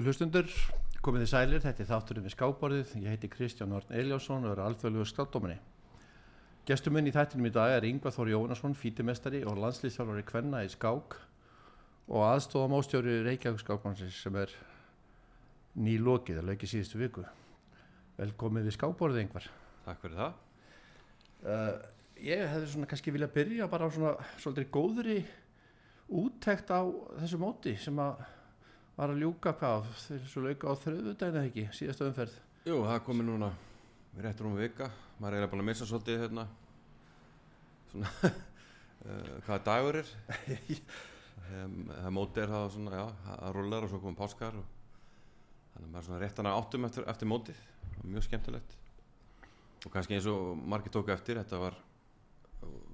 Góður hlustundur, komið þið sælir, þetta er þátturinn við skáborðið, ég heiti Kristján Orn Eliásson og er alþjóðlugur skáldóminni. Gestur minn í þættinum í dag er Yngvar Þór Jónasson, fítimestari og landslýstjálfari Kvenna í skák og aðstofamóstjóri Reykjavík skákmannsins sem er nýlokið, að lögið síðustu viku. Velkomið við skáborðið Yngvar. Takk fyrir það. Uh, ég hefði svona kannski vilja byrja bara á svona svolítið góðri úttekt á þessu móti sem að var að ljúka hvað svo lauka á þröðudaginu eða ekki síðasta umferð. Jú, það komi núna réttur um vika, maður er eiginlega búin að missa svolítið hérna. Svona uh, hvaða dagur er? Það móti er það svona, já, það rullar og svo komum páskar og þannig að maður er svona réttan að áttum eftir, eftir mótið. Mjög skemmtilegt. Og kannski eins og margir tóku eftir þetta var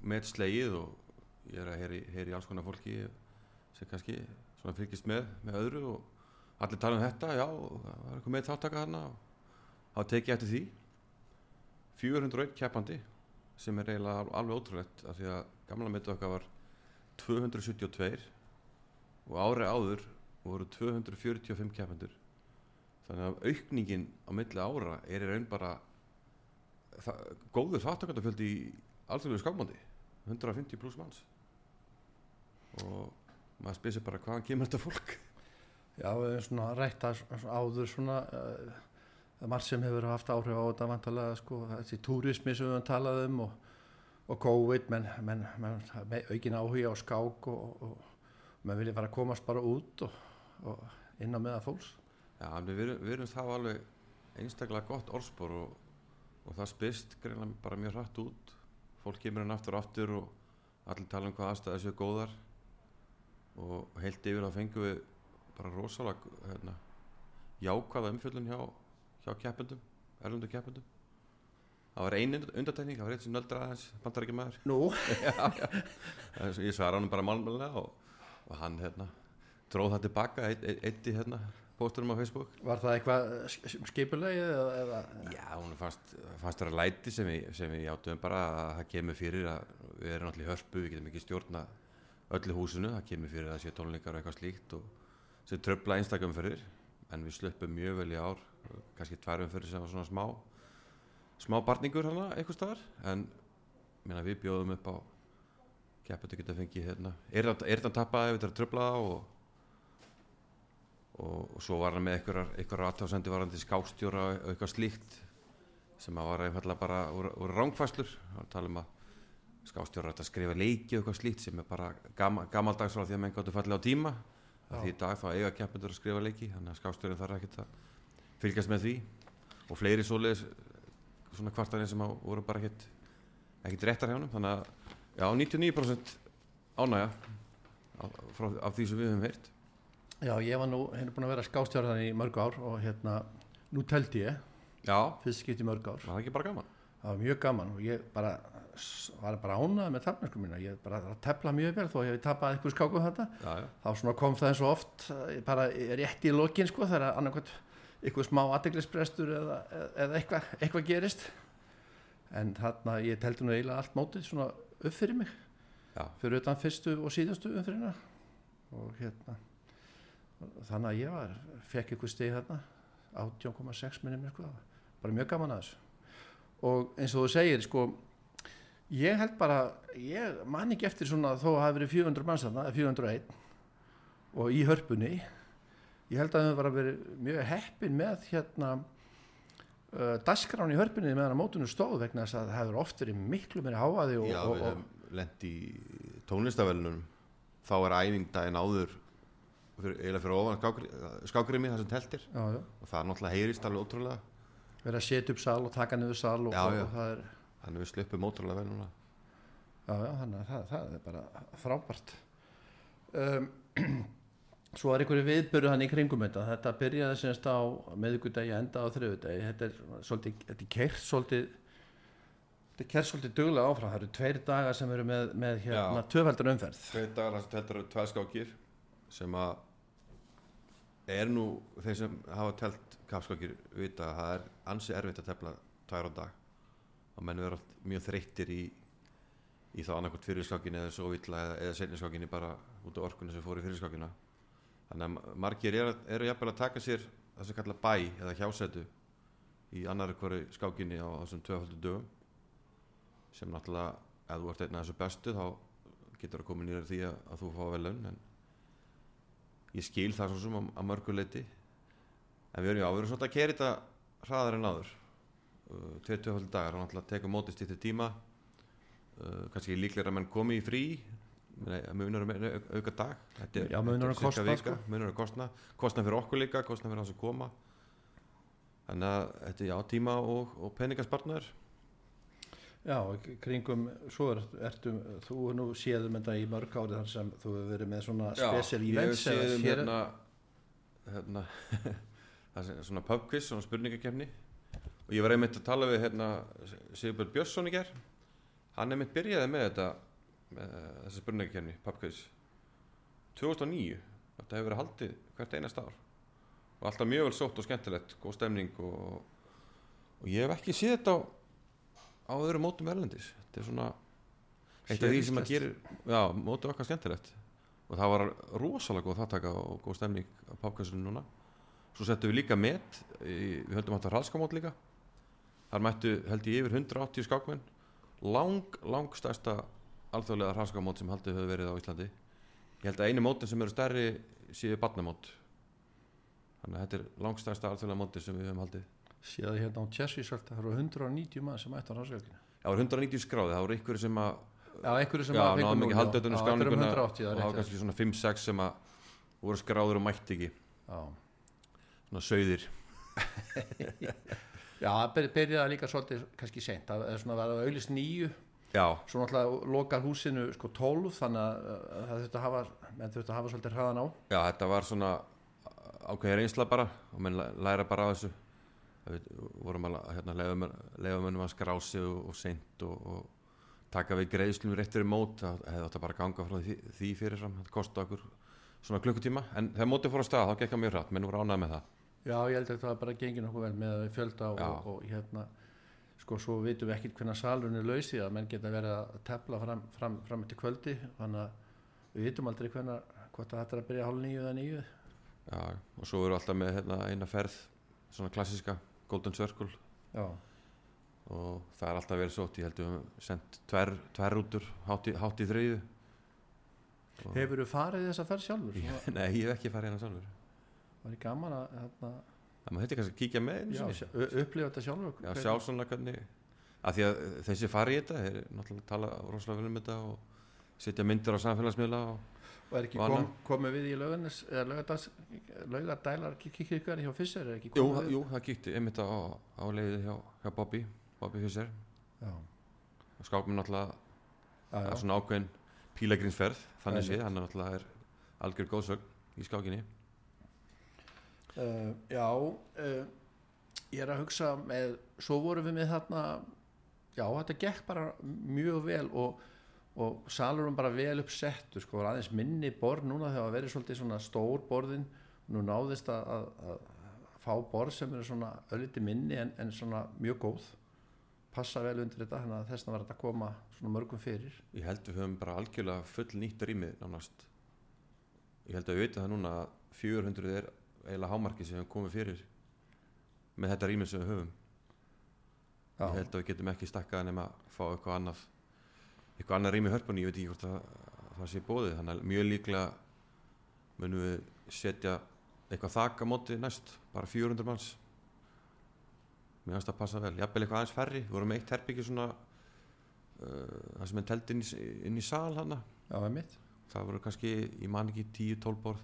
með slegið og ég er að heyri, heyri alls konar fólki sem kannski svona fylgist með, með öðru og allir tala um þetta, já, það var eitthvað með þáttaka þarna og þá tekið eftir því. 401 keppandi sem er eiginlega alveg ótrúlegt af því að gamla mitt okkar var 272 og árið áður voru 245 keppandur þannig að aukningin á milli ára er í raun bara það, góður þáttakandafjöldi í alþjóðlegu skákmandi 150 pluss manns. Og maður spyrir sér bara hvaðan kemur þetta fólk? Já, við erum svona rætt að áður svona uh, margt sem hefur haft áhrif á þetta vantalega sko, þessi túrismi sem við höfum talað um og, og COVID menn, menn, menn aukin áhuga á skák og, og, og menn vilja fara að komast bara út og inn á meða fólks. Já, við, erum þá alveg einstaklega gott orðspor og það spyrst greinlega bara mjög hratt út. Fólk kemur inn aftur og aftur og allir tala um hvað aðstæði séu góðar og heilt yfir að fengu við bara rosalega hérna, jákvæða umfjöldun hjá, hjá keppendum, erlundu keppendum það var einu undartækning það var eitt sem nöldra aðeins, bandar ekki maður Nú? ég svara hann bara málmjölulega og, og hann hérna, dróð það tilbaka eitt, eitt, í hérna pósturum á Facebook Var það eitthvað skipulegi eða? Já, hún fannst, fannst það að læti sem við, sem við játum bara að það kemur fyrir að við erum allir hörpu, við getum ekki stjórna öllu húsinu, það kemur fyrir að sé tónleikar og eitthvað slíkt og sem tröfla einstakumferðir en við slöppum mjög vel í ár kannski tværumferðir sem var svona smá smá barningur hana eitthvað staðar en mérna, við bjóðum upp á keppandi geta fengið hérna, er það tappaði við þetta tröfla og, og og svo var hann með eitthvað aðtáðsendi varandi skástjóra og eitthvað slíkt sem að var einfallega bara úr, úr rángfæslur og tala um að skástjóra að skrifa leiki og eitthvað slíkt sem er bara gam, gamaldags frá því að menn gáttu fallið á tíma. Því í dag þá eiga keppindur að skrifa leiki þannig að skástjórin þarf ekki að fylgjast með því. Og fleiri svoleiðis svona kvartanir sem voru bara ekkit ekkit réttar hjá hann þannig að já, 99% ánægja af, af því sem við höfum heyrt. Já, ég var nú, hérna búin að vera skástjóran í mörg ár og hérna, nú teldi ég fyrst skipt í mörg ár. Var það ekki bara gaman? Það var mjög gaman og ég bara var bara ánað með tafnæsku mína ég bara að tefla mjög vel þó ég hef tapað eitthvað skáku þetta Já, já, þá kom það eins og oft eh, bara rétt í lokin sko þegar annarkvæmt eitthvað smá aðdeglisbrestur eða, eða eitthvað, eitthvað gerist. En þarna ég teldi nú eiginlega allt mótið svona upp fyrir mig. Já, fyrir utan fyrstu og síðastu umfyrirna og hérna þannig að ég var, fekk eitthvað stið hérna 18,6 minnum sko, bara mjög gaman að þessu. Og eins og þú segir sko ég held bara, ég man ekki eftir svona þó að það hafi verið 400 manns þarna, 401 og í hörpunni ég held að það var að verið mjög heppin með hérna uh, dasgrán í hörpunni meðan að mótunum stóð vegna þess að það hefur oft verið miklu meiri háaði og, já og, við og, hefum lent í tónlistavellunum þá er æfing daginn áður eiginlega fyrir ofan skákri, skákrimi það sem teltir já, já, og það náttúrulega heyrist alveg ótrúlega. Verið að setja upp sal og taka niður sal og, já. og það er þannig við sluppum ótrúlega vel núna. Já, já, þannig að það, það er bara frábært. Um, Svo er einhverju viðbyrðu hann í kringum þetta. Þetta byrjaði semst á meðugudegi enda á þriðudegi þetta er svolítið, þetta er kert svolítið þetta er kert svolítið duglega áfram. Það eru tveir dagar sem eru með, með hérna tvöfaldur umferð. Tveir dagar teltar eru tvær skákir sem að er nú þeir sem hafa telt kapskákir vita að það er ansi erfitt að tefla tvær á dag að menn vera mjög þreyttir í, í þá annarkot fyrirskakin eða svo illa eða, eða setjaskakinni bara út á orkunni sem fór í fyrirskakina þannig að margir eru, eru jafnvel að taka sér það sem kalla bæ eða hjásætu í annar hverju skákinni á þessum tvöfaldu dögum sem náttúrulega ef þú ert einnig að þessu bestu þá getur það komið nýra því að, að þú fá velun en ég skil það svo sem að, að mörguleiti en við erum ju áverið svolítið að keri þetta hraðar en aður Eh, 22 dagar, hann ætla að teka mótist í þetta tíma. Eh, kannski líklega að mann komi í frí. Munar um auka dag. Þetta, Já, munar um kostna vika, sko? munar um kostna, kostna fyrir okkur líka, kostna fyrir hans að koma. Þannig að þetta er já, tíma og, og peningaspartnar Já, kringum svo er, ertu, um, þú nú séðum þetta í mörg ári þar sem þú hefur verið með svona spesial events Já, ég séðum hérna, hérna svona pubquiz, svona spurningakefni og ég var einmitt að tala við hérna, Sigurbjörn Björnsson í ger hann einmitt byrjaði með þetta með þessa spurningakefni, pubquiz. 2009 þetta hefur verið haldið hvert einast ár. Og alltaf mjög vel sótt og skemmtilegt góð stemning og, og ég hef ekki séð þetta á, á öðru mótum erlendis. Þetta er svona eitt af því sem að gerir já, mótið okkar skemmtilegt. Og það var rosalega góð þáttaka og góð stemning á pákvæsinu núna. Svo settum við líka met við höldum átt að rallskamót líka þar mættu held ég yfir 180 skákmenn. Lang, lang stærsta alþjóðlega rallskamót sem haldið hefur verið á Íslandi. Ég held að einu mótin sem eru stærri séu barnamót. Þannig að þetta er lang stærsta alþjóðlega móti sem við höfum haldið. Séð hérna á Chessísöld það eru 190 mann sem ætti á það voru 190 skráði, það voru ykkur sem að Já, einhverju sem já, að já, þetta eru skráninguna 180, og það var kannski svona 5-6 sem að voru skráður og mætti ekki. Já, svona sauðir já það byr- byrjaði líka svolítið kannski seint, það er svona að vera auðlist nýju. Já, svo náttúrulega lokar húsinu sko 12 þannig að það þurfti að hafa menn þurfti að hafa svolítið hraðan á. Já, þetta var svona ákveðið reynsla bara og menn læ- læra bara af þessu. Við vorum að hérna, leiða mönnum að skrá sig og, og seint og, og taka við greiðslum rétt fyrir mót. Það hefði að bara ganga frá því, því fyrirfram. Það kosti okkur svona klukkutíma. En þegar mótið fór á stað þá gekk það mjög hratt. Menn voru ánægð með það Já, ég held að það bara gengið nokkuð vel með að við fjölda og, og hérna sko svo vitum við ekkert hvernig salurinn er laus því að menn geta verið að tepla fram, fram, fram eftir kvöldi þannig að við vitum aldrei hvernig hvort að þetta er að byrja hálf nýju eða nýju já, og svo voru alltaf með hérna, eina ferð svona klassiska Golden Circle. Já, og það er alltaf verið sótt ég held við höfum sendt tver, tver rútur hátt í, hátt í Og- hefur þú farið þessa ferð sjálfur? Nei, ég hef ekki farið hérna sjálfur var ég gaman að hérna, Það maður þetta kannski að kíkja með já, upplifa þetta sjálfur Já, sjá svona hvernig að því að þessi fari í þetta er náttúrulega tala rosalega vel um þetta og setja myndir á samfélagsmiðla og og er ekki og kom, komið við í eða laugardags laugardælar kikkirkar hjá Fisser er ekki jú, jú, það kíkti einmitt á, á leiði hjá, hjá Bobby Bobby Fischer. Já, og skápum náttúrulega það er svona ákveðin pílagrinsferð þannig Einmitt. sé, hann er náttúrulega er algjör góðsögn í skákinni Uh, já uh, ég er að hugsa með, svo vorum við með þarna já, þetta gekk bara mjög vel og, og salurum bara vel uppsettur sko, aðeins minni borð núna þegar það verið svolítið svona stór borðin nú náðist að, að, að fá borð sem eru svona ölliti minni en, en svona mjög góð. Passa vel undir þetta þannig að þess að var þetta að koma svona mörgum fyrir. Ég held við höfum bara algjörlega full nýtt rými nánast. Ég held að við veitum það núna að 400 er eiginlega hámarki sem við komið fyrir með þetta rými sem við höfum. Já, ég held að við getum ekki stakkað nema að fá eitthvað annað eitthvað annað rými í hörpunni, ég veit ekki hvort að það sé bóðið, þannig að mjög líklega munum við setja eitthvað þak á móti næst bara 400 manns. Mér finnst það passa vel, jafnvel eitthvað aðeins færri. Við vorum eitt herbyggi svona uh, það sem er telt inn í, inn í sal hana, já, það voru kannski ég man ekki 10-12 borð.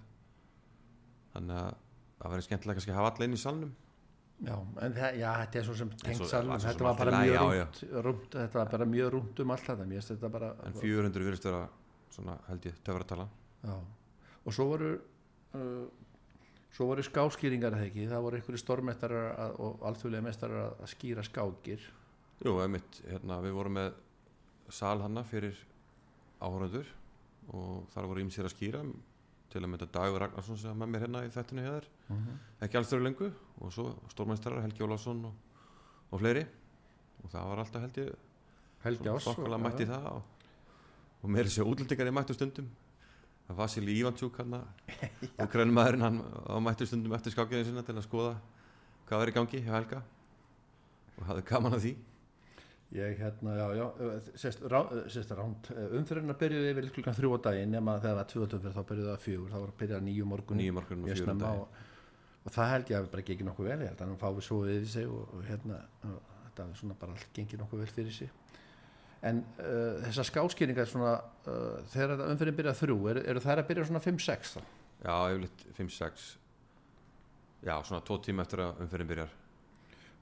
Þannig að það verður skemmtilega kannski að hafa alla inn í salnum. Já, en það, já, þetta er svo sem tengt salnum, þetta var bara mjög rúmt, þetta var bara mjög rúmt um allt þetta, þetta bara, en 400 virðist vera svona held ég töfratala já, og svo voru, uh, svo voru skáskýringar eða ekki, það voru einhverju stormestarar að, og alþjóðlega mestarar að, skýra skákir, Jú, einmitt, hérna, við vorum með sal hanna fyrir áhöröndur og þar voru ímsir að skýra til að mynda Dagur Ragnarsson sem var með mér hérna í þættinu hér ekki alls þurru lengu og svo stórmæstarar Helgi Ólafsson og, og fleiri. Og það var alltaf held ég Helgi Ás, þokkalega mætti það og, og meiri sér útlendingar í mættu stundum. Vasili Ívantjúk hann og grænumæðurinn hann á mættu stundum eftir skákinu sinna til að skoða hvað var í gangi hjá Helga. Og hafði gaman að því Ég hérna, já, já, sérst, rá, sérst ránd, umfyrirna byrjuði yfir klukkan þrjú á daginn nema þegar það var tvöðutöfur þá byrjuði það fjögur, þá var að byrja nýju morgun nýju morgun og fjögur snemma dag og, og það held ég að bara gengið nokkuð vel, ég held að hann fái svo yfir sig og, og hérna, og þetta er svona bara allt gengið nokkuð vel fyrir sig. En uh, þessar skáskýringar svona, uh, þegar umfyrirna byrjaði þrjú, eru er það að byrja svona 5-6 þá? Já, yfirleitt 5-6 Já, svona tvo tíma eftir að umferðin byrjar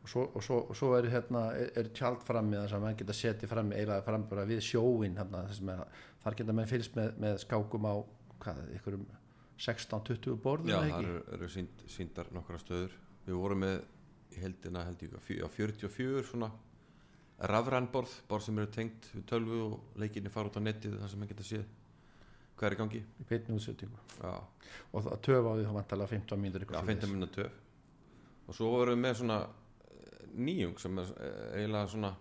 og svo, og svo, og svo er, hérna, er, er tjald frammi þess að mann geta setið fram bara við sjóin hérna, að, þar geta mann fylgst með, með skákum á hvað, ykkurum 16-20 borðum Já, það eru, eru sínd, síndar nokkra stöður. Við vorum með í heldina held ég á 44 svona rafrænborð, borð sem eru tengt við tölvu og leikinni fara út á netið þar sem mann geta séð hvað er í gangi. Í beinni útsendingu. Já, og það töf á því þá vantalega 15 mínútur Já 15 minna töf. Og svo vorum við með svona nýjung sem er eh, eiginlega svona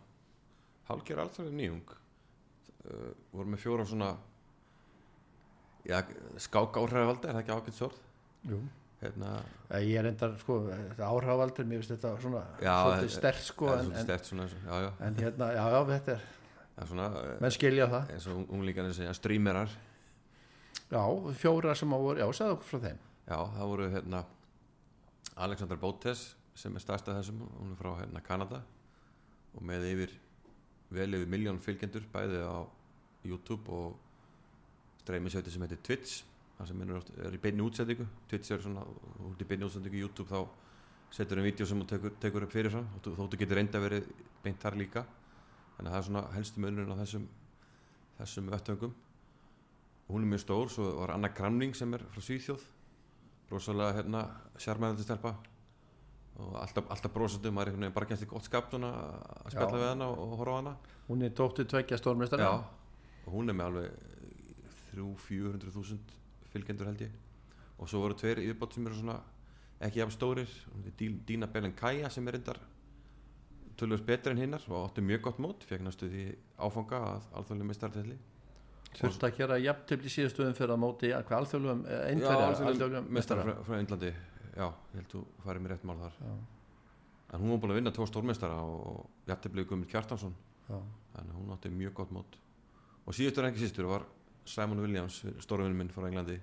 hálfgerð alltaf nýjung uh, vorum með fjóra svona já, skák áhræðvaldi er það ekki ákveðt sorð Jú. hérna, Eh, ég er endar sko, áhrávaldur mér finnst þetta svona Já, eh, stert sko en, stert svona já, já, en hérna, já, já, þetta er er svona eh, menn skilja það, eins og unglingarnir segja streamerar. Já, fjóra sem á voru já, sagði okkur frá þeim. Já, það voru hérna Alexander Bótes sem er stærsta þessum hún er frá hérna Kanada og með yfir vel yfir miljón fylgjendur bæði á YouTube og streymisveiti sem heitir Twitch það sem er, í beinni útsendingu. Twitch er svona út í beinni útsendingu YouTube þá setur um vídeo sem þú tekur, tekur upp fyrirfram og þú- getur reynda verið beint þar líka. Þannig að það er svona helstu munurinn á þessum þessum vettöngum hún er mjög stór, svo var Anna Kramning sem er frá Svíþjóð. Rosalega hérna sjarmæðandi stelpa og alltaf, alltaf brosandi maður er bara í gott skap svona að spjalla við hana og, horfa á hana. Hún er dóttir tveggja stórmestara Já, og hún er með alveg 300-400 þúsund fylgjendur held ég. Og svo voru tveir yfirbátt sem eru svona ekki jafn stórir. Dína Belen Kaja sem er reyndar tölvöld betri en hinnar og átti mjög gott mót fekk næstu því áfanga að alþjóðlega mistartelli þurft að gera jafntöfli síðastuðum fyrir að móti hvað alþjóðlegum, Já, einferja alþjóðlega mestara frá, Indlandi já, ég held þú farið mér rétt mál þar. Já. en hún var búin að vinna tvo stórmestara og jafnteflið Guðmund Kjartansson. Að hún átti mjög gott mót. Og síðustur en ekki sístur var Simon Williams stórvinn minn frá Englandi.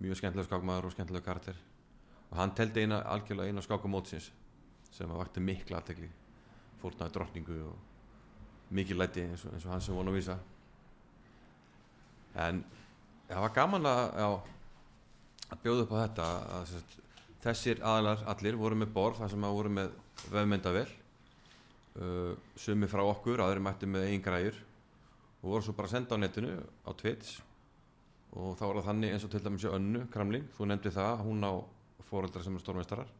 Mjög skemmtilega skákmaður og skemmtilega karakter. Og hann teldi eina, algjörlega eina skákumótsins sem að vakti mikla aðtegli fórnaði drottningu og mikið læti eins og, eins og hann sem vona að vísa. En það var gaman að, já, að bjóða upp á þetta að, sest, þessir aðlar allir voru með borð þar sem að voru með vefmyndavel uh, sumi frá okkur, aðri mætti með eigin græjur og voru svo bara senda á netinu á Twitch. Og þá var það þannig eins og til dæmis Önnu Kramling, þú nefndi það, hún á fóreldrar sem er stórmeistarar.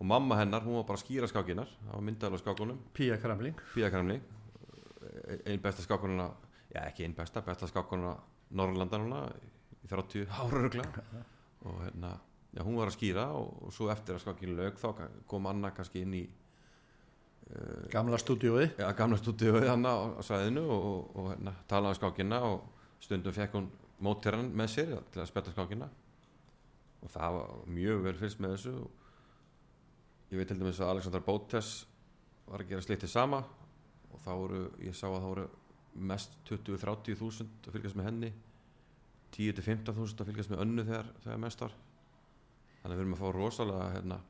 Og mamma hennar, hún var bara að skýra skákinar það var myndaðal á skákunum, Pía Kramling. Pía Kramling. Einn besta skákununa já ekki einn besta, besta skákununa Norrlandanuna í 30 árurugla og hérna já, hún var að skýra og, og svo eftir að skákinu lög þá kom Anna kannski inn í gamla stúdíói ja, gamla stúdíuð hann á, á svæðinu og, og, hérna, talaði um skákina og stundum fekk hún móttirann með sér til að spetta skákina. Og það var mjög vel fyrst með þessu ég veit til dæmis að Alexander Bótes var að gera slitið sama og þá voru, ég sá að það voru mest 20-30 þúsund að fylgjast með henni 10-15 þúsund að fylgjast með önnu þegar, þegar mest var. Þannig að við erum að fá rosalega hérna,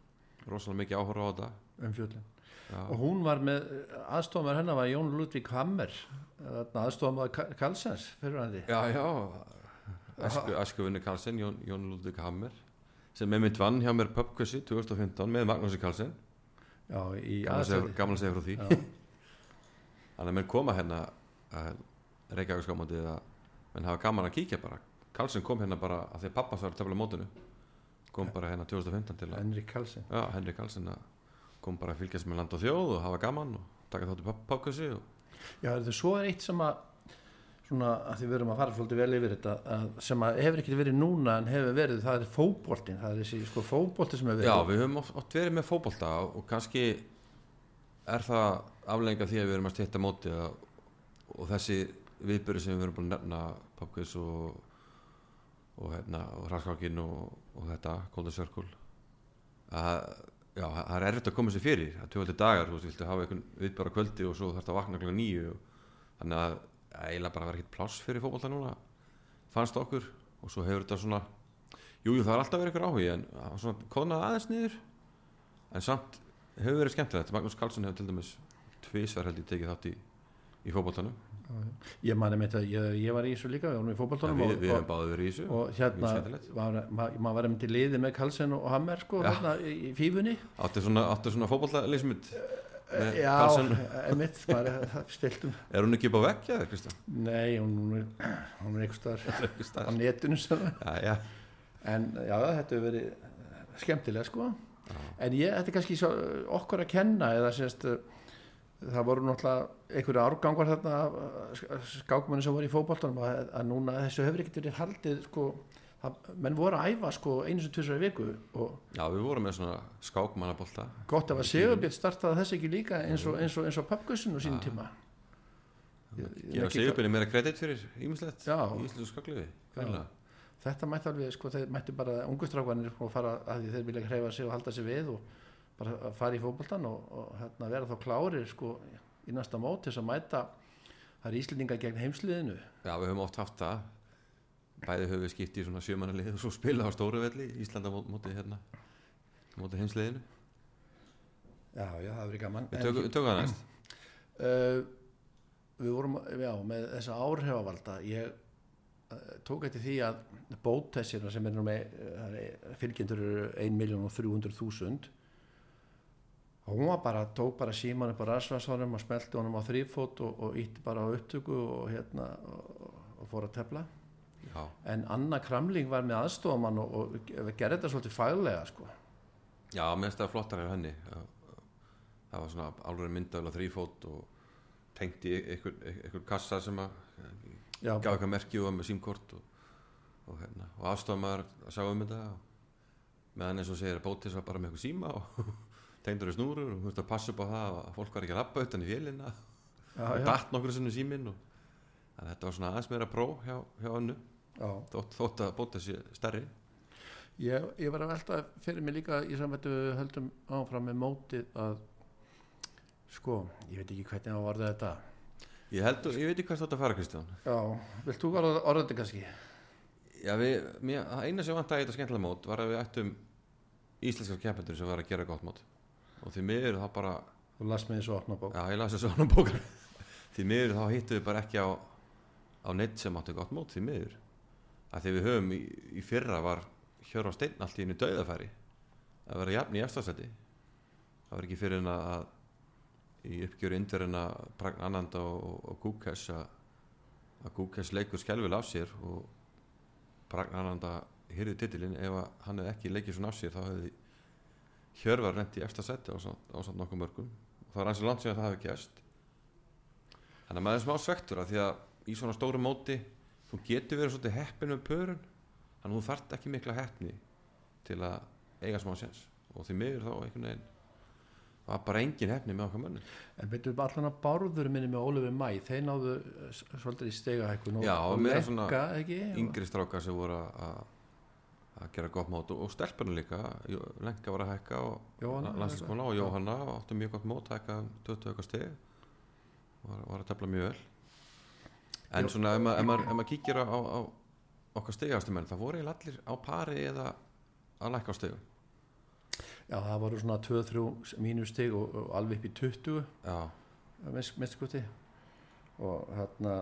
rosalega mikið áhorfa á þetta. Um fjöldin Já. og hún var með aðstofamæður hennar var Jón Ludvík Hammer aðstofamæður Karlsens fyrir hann Já, já. Æsku, æskuvinni Karlsson, Jón, Jón Lúðvík Hammer sem með mitt vann hjá mér pubquizzi 2015 með Magnúsi Karlsson já, í gaman aðstofamæður að segja frá því. Já. þannig að menn koma hérna að Reykjavík skámandi að menn hafa gaman að kíkja bara Karlsson kom hérna bara að því að pappas var að töfla mótinu kom bara hérna 2015 til að Henrik Karlsson. Já, Henrik Karlsson kom bara að fylgjast með land og þjóð og hafa gaman og taka þáttu pubquizzi og Já, þetta svo er eitt sem að svona að því við erum að fara svolítið vel yfir þetta að, sem að hefur ekki verið núna en hefur verið, það er fótboltin það er þessi sko fótbolti sem hefur verið. Já, við höfum oft, verið með fótbolta og kannski er það aflenga því að við erum að stýtta móti og þessi viðbyrði sem við erum búin að nefna Popquiz og, og hérna og hraskakinn og, og þetta Golden Circle. Að já, það er erfitt að koma sér fyrir að tjóðaldi dagar, þú veist, viltu hafa einhvern viðbara kvöldi og svo þarf þetta að vakna klokka nýju og, þannig að eiginlega bara verið ekkert pláss fyrir fótbolta núna fannst okkur. Og svo hefur þetta svona jújú jú, það er alltaf verið eitthvað áhugi en það var svona konaði aðeins niður. En samt hefur verið skemmtilegt. Magnús Karlsson hefur til dæmis tvísver held ég tekið þátt í, í fótboltanum ég mani með þetta, ég, ég var í þessu líka við vorum í ja, fótballtónum við, og, við og, báðið verið í þessu. og hérna maður ma, var einmitt í liði með Karlsson og Hammer sko, Já. hérna, í, í fífunni. Áttu svona, svona fótboltaleysmynd með já, maður stiltum, er hún ekki upp á veggja þér Kristján? nei, hún, er hún er einhver staðar á netinu já, en já, þetta hefur verið skemmtilega sko. Já, en ég, þetta er kannski svo, okkur að kenna eða sérst það voru náttúrulega einhverju árgangar þarna af skákmenni sem voru í fótboltanum að, að núna þessu hefur ekkert verið haldið sko, það, menn voru að æfa sko einu sem tvisar í viku og já, við vorum með svona skákmannabólta gott ef að Sigurbjörn startaði þessi ekki líka eins og, eins og, eins og pappgussin á sínum tíma. Ekki- sigurbyrni meira kredit fyrir ímislegt í íslensku skakliði þetta mætti alveg, sko, þeir mætti bara ungustrákvanir og fara að þeir vilja hreyfa sig og halda sig við og bara að fara í fótboltan og, og hérna, vera þá klárir sko, í næsta mót til að mæta það er Íslendinga gegn heimsliðinu. Já, við höfum oft haft það. Bæði höfum við skipt í svona sjömanalið og svo spila á stóru velli Íslanda móti, móti hérna móti heimsliðinu. Já, já, það verið gaman. Við tökum, tökum það næst. Uh, við vorum, já, með þessa áhrifavalda. Ég uh, tók eftir því að bótessina sem er nú með uh, fylgjendur eru 1.300.000 og hún var bara, tók bara síman upp á rasvarshónum og smelti honum á þrýfót og, og ítti bara á upptöku og hérna og, og fór að tefla. Já, en Anna Kramling var með aðstofamann og, og gerði þetta svolítið faglega sko. já, minnst það flottar er henni. Það var svona alveg myndafélag þrýfót og tengt í einhver, einhver kassa sem að já, gaf eitthvað merki og var með símkort og, og, hérna, og aðstofamaður að sjá um þetta meðan eins og segir að bótis var bara með eitthvað síma og tengdur í snúrur og þú veist að passa upp á það að fólk var ekki að lappa utan í vélina. Og já, datt nokkur sinnum síminn og þannig að þetta var svona aðeins meira pró hjá, hjá önnu. Þótt, þótt að bótis sé stærri. Ég, ég var að velta fyrir mig líka í samvættu höldum áfram með mótið að sko, ég veit ekki hvernig að orða þetta. Ég, held, ég veit ekki hvað þetta fara Kristján. Já, vilt þú orða, þetta kannski? Já, við, mér, það eina sem vant að þetta skemmtilega mót var að við ættum íslenskar keppendur sem var að gera gott mót og því miður þá bara Þú las með þessu opna bók. Já, ég las þessu bókar Því miður þá hittum við bara ekki á á neitt sem átti gott mót því miður. Að því við höfum í, í fyrra var Hjörvar Steinn allt í einu dauðafæri að vera jafn í efstasæti það var ekki fyrir en að í uppgjöru indverina Pragn Ananda og, og, og Gúkes að að Gúkes leikur skelvil af sér og Pragn Ananda hyrði titilinn. Ef að hann hefði ekki leikið svona af sér þá hefði Hjörvar rent í efstasæti á samt nokkuð mörgum. Það er ansið langt síðan það hafi gæst þannig að maður er smá svektur að því að í svona stóru móti þú getur verið svolítið heppin með pörun þannig að þú þarft ekki mikla heppni til að eiga smá séns. Og því miður þá einhvern veginn var bara engin heppni með okkar mönnum. En veitum við allan að bárður minni með Ólöfi Mæ þeir náðu svolítið í stegahækkun og, Já, og meira svona ekki? yngri strákar sem voru að að gera gott mót og, og stelpunum líka Lenka var að hækka og Jóhanna, landslíkskóla og. Jóhanna áttu mjög gott mót hækka um 20 eitthvað steg var, var að tefla mjög vel. En Jó- svona ef maður, ef maður, ef maður kíkir á, á, á okkar stegastumenn það voru allir á pari eða að lækka á stegum Já, það voru svona 2-3 mínustig og, og alveg upp í 20 já, minnskvöldi og hérna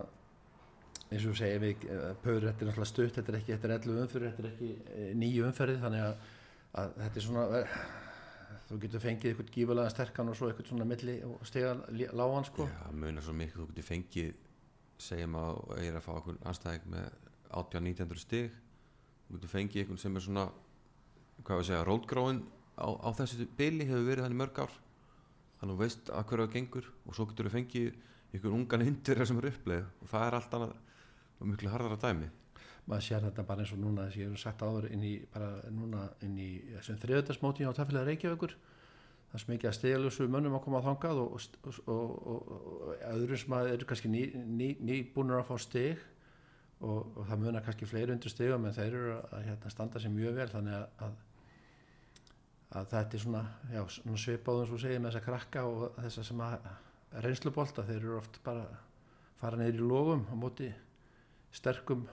eins og segjum við Pöður, þetta er náttúrulega stutt þetta er ekki, þetta er 11 umferð þetta er ekki eh, nýju umferði þannig að, að þetta er svona eh, þú getur fengið eitthvað gífulega sterkan og svo eitthvað svona milli og stiga lágan sko. Já munar svo mikið þú getur fengið segjum að eigir að fá okkur anstæðing með 18-19 stig þú getur fengið einhvern sem er svona hvað við segja, rótgróin á, á þessu bili hefur verið þannig mörg ár. Þannig að þú veist að hverju það gengur og svo getur þú fengið einhvern ungan hindir sem er uppleið og það er allt annað og miklu harðara dæmi. Maður sér þetta bara eins og núna þess að ég hef sagt áður inn í, í þessum þriðutarsmóti á tafélag Reykjavíkur. Það sem ekki að steglusu mönnum að koma á þangað og, og, og, og, öðrum sem að eru kannski ný, ný, nýbúnur að fá steg og, það munar kannski fleiri undir stigum en þeir eru að hérna, standa sér mjög vel. Þannig að, að, að þetta er svona, já, svona svipáðum svo segið með þessa krakka og þessa sem að reynslubolta, þeir eru oft bara fara neyri í logum á móti sterkum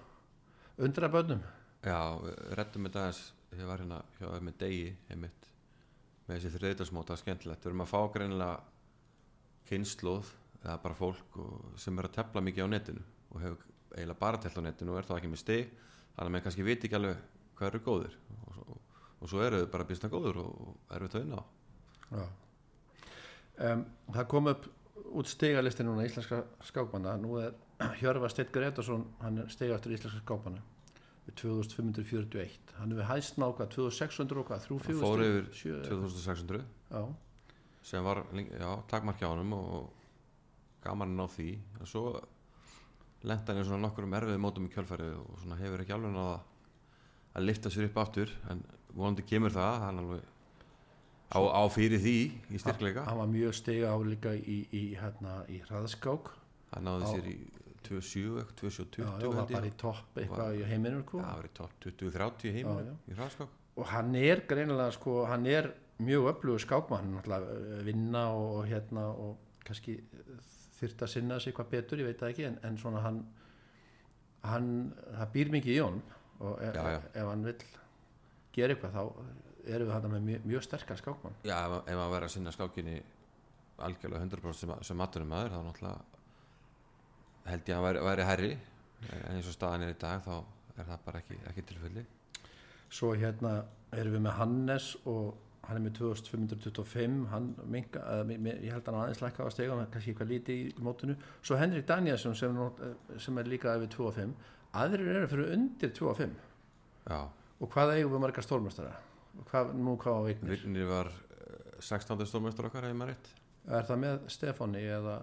undrabönnum Já, við rettum þetta aðeins ég var hérna hjá þér með degi einmitt, með þessi þriðdagsmóta skemmtilegt, við erum að fá greinilega kynnslóð eða bara fólk og, sem er að tefla mikið á netinu og hefur eiginlega bara tefla á netinu og er þá ekki með stig þannig að menn kannski viti ekki alveg hvað eru góðir. Og, og, og svo eru þau bara býstna góður og eru þetta inn á. Já. Um, það kom upp út stigalisti núna íslenska skákmanna. Nú er Hjörvar Steit Gretarsson hann er stigastur íslenska skákmanna við 2541 hann við hæst náka 2600 og hvað hann fór yfir 7, 2600 já, sem var takmarki á honum og gaman að ná því. Og svo lenda hann í svona nokkur um erfið mótum í kjölfærið og svona hefur ekki alveg náða að lifta sér upp aftur. En vonandi kemur það hann alveg á, á fyrir því í styrkleika. Hann var mjög stiga á líka í, í, hérna, í hraðskák. Hann náði á- sér í 27, 27, já, 20 já, var bara í topp eitthvað í heiminum sko. það var í topp 20-30 í Já, heiminu já. í hraðskák og hann er greinilega sko, hann er mjög öflugur skákmann hann er uh, vinna og, og hérna og kannski þyrft að sinna sig hvað betur, ég veit það ekki en, en svona hann hann, það býr mikið í honum og ef, Já, já. ef hann vill gera eitthvað þá erum við hann með mjög, mjög sterkar skákmann já, ef, maður verður að sinna skákinni algjörlega 100% sem, sem maturum maður þá náttúrulega held ég að væri, væri herri en eins og staðan er í dag þá er það bara ekki, ekki tilfelli. Svo hérna erum við með Hannes og hann er með 2525 hann minka, eða, mi- mi- ég held að hann aðeins lækka á stegum, kannski eitthvað lítið í mótinu. Svo Henrik Danielsson sem, nú- sem er líka yfir 25 aðrir eru fyrir undir 25 já, og hvað eigum við marga stórmestara og hvað, nú hvað á eignir Vignir var eh, 16. stórmestur okkar hefði maður rétt. Er það með Stefáni eða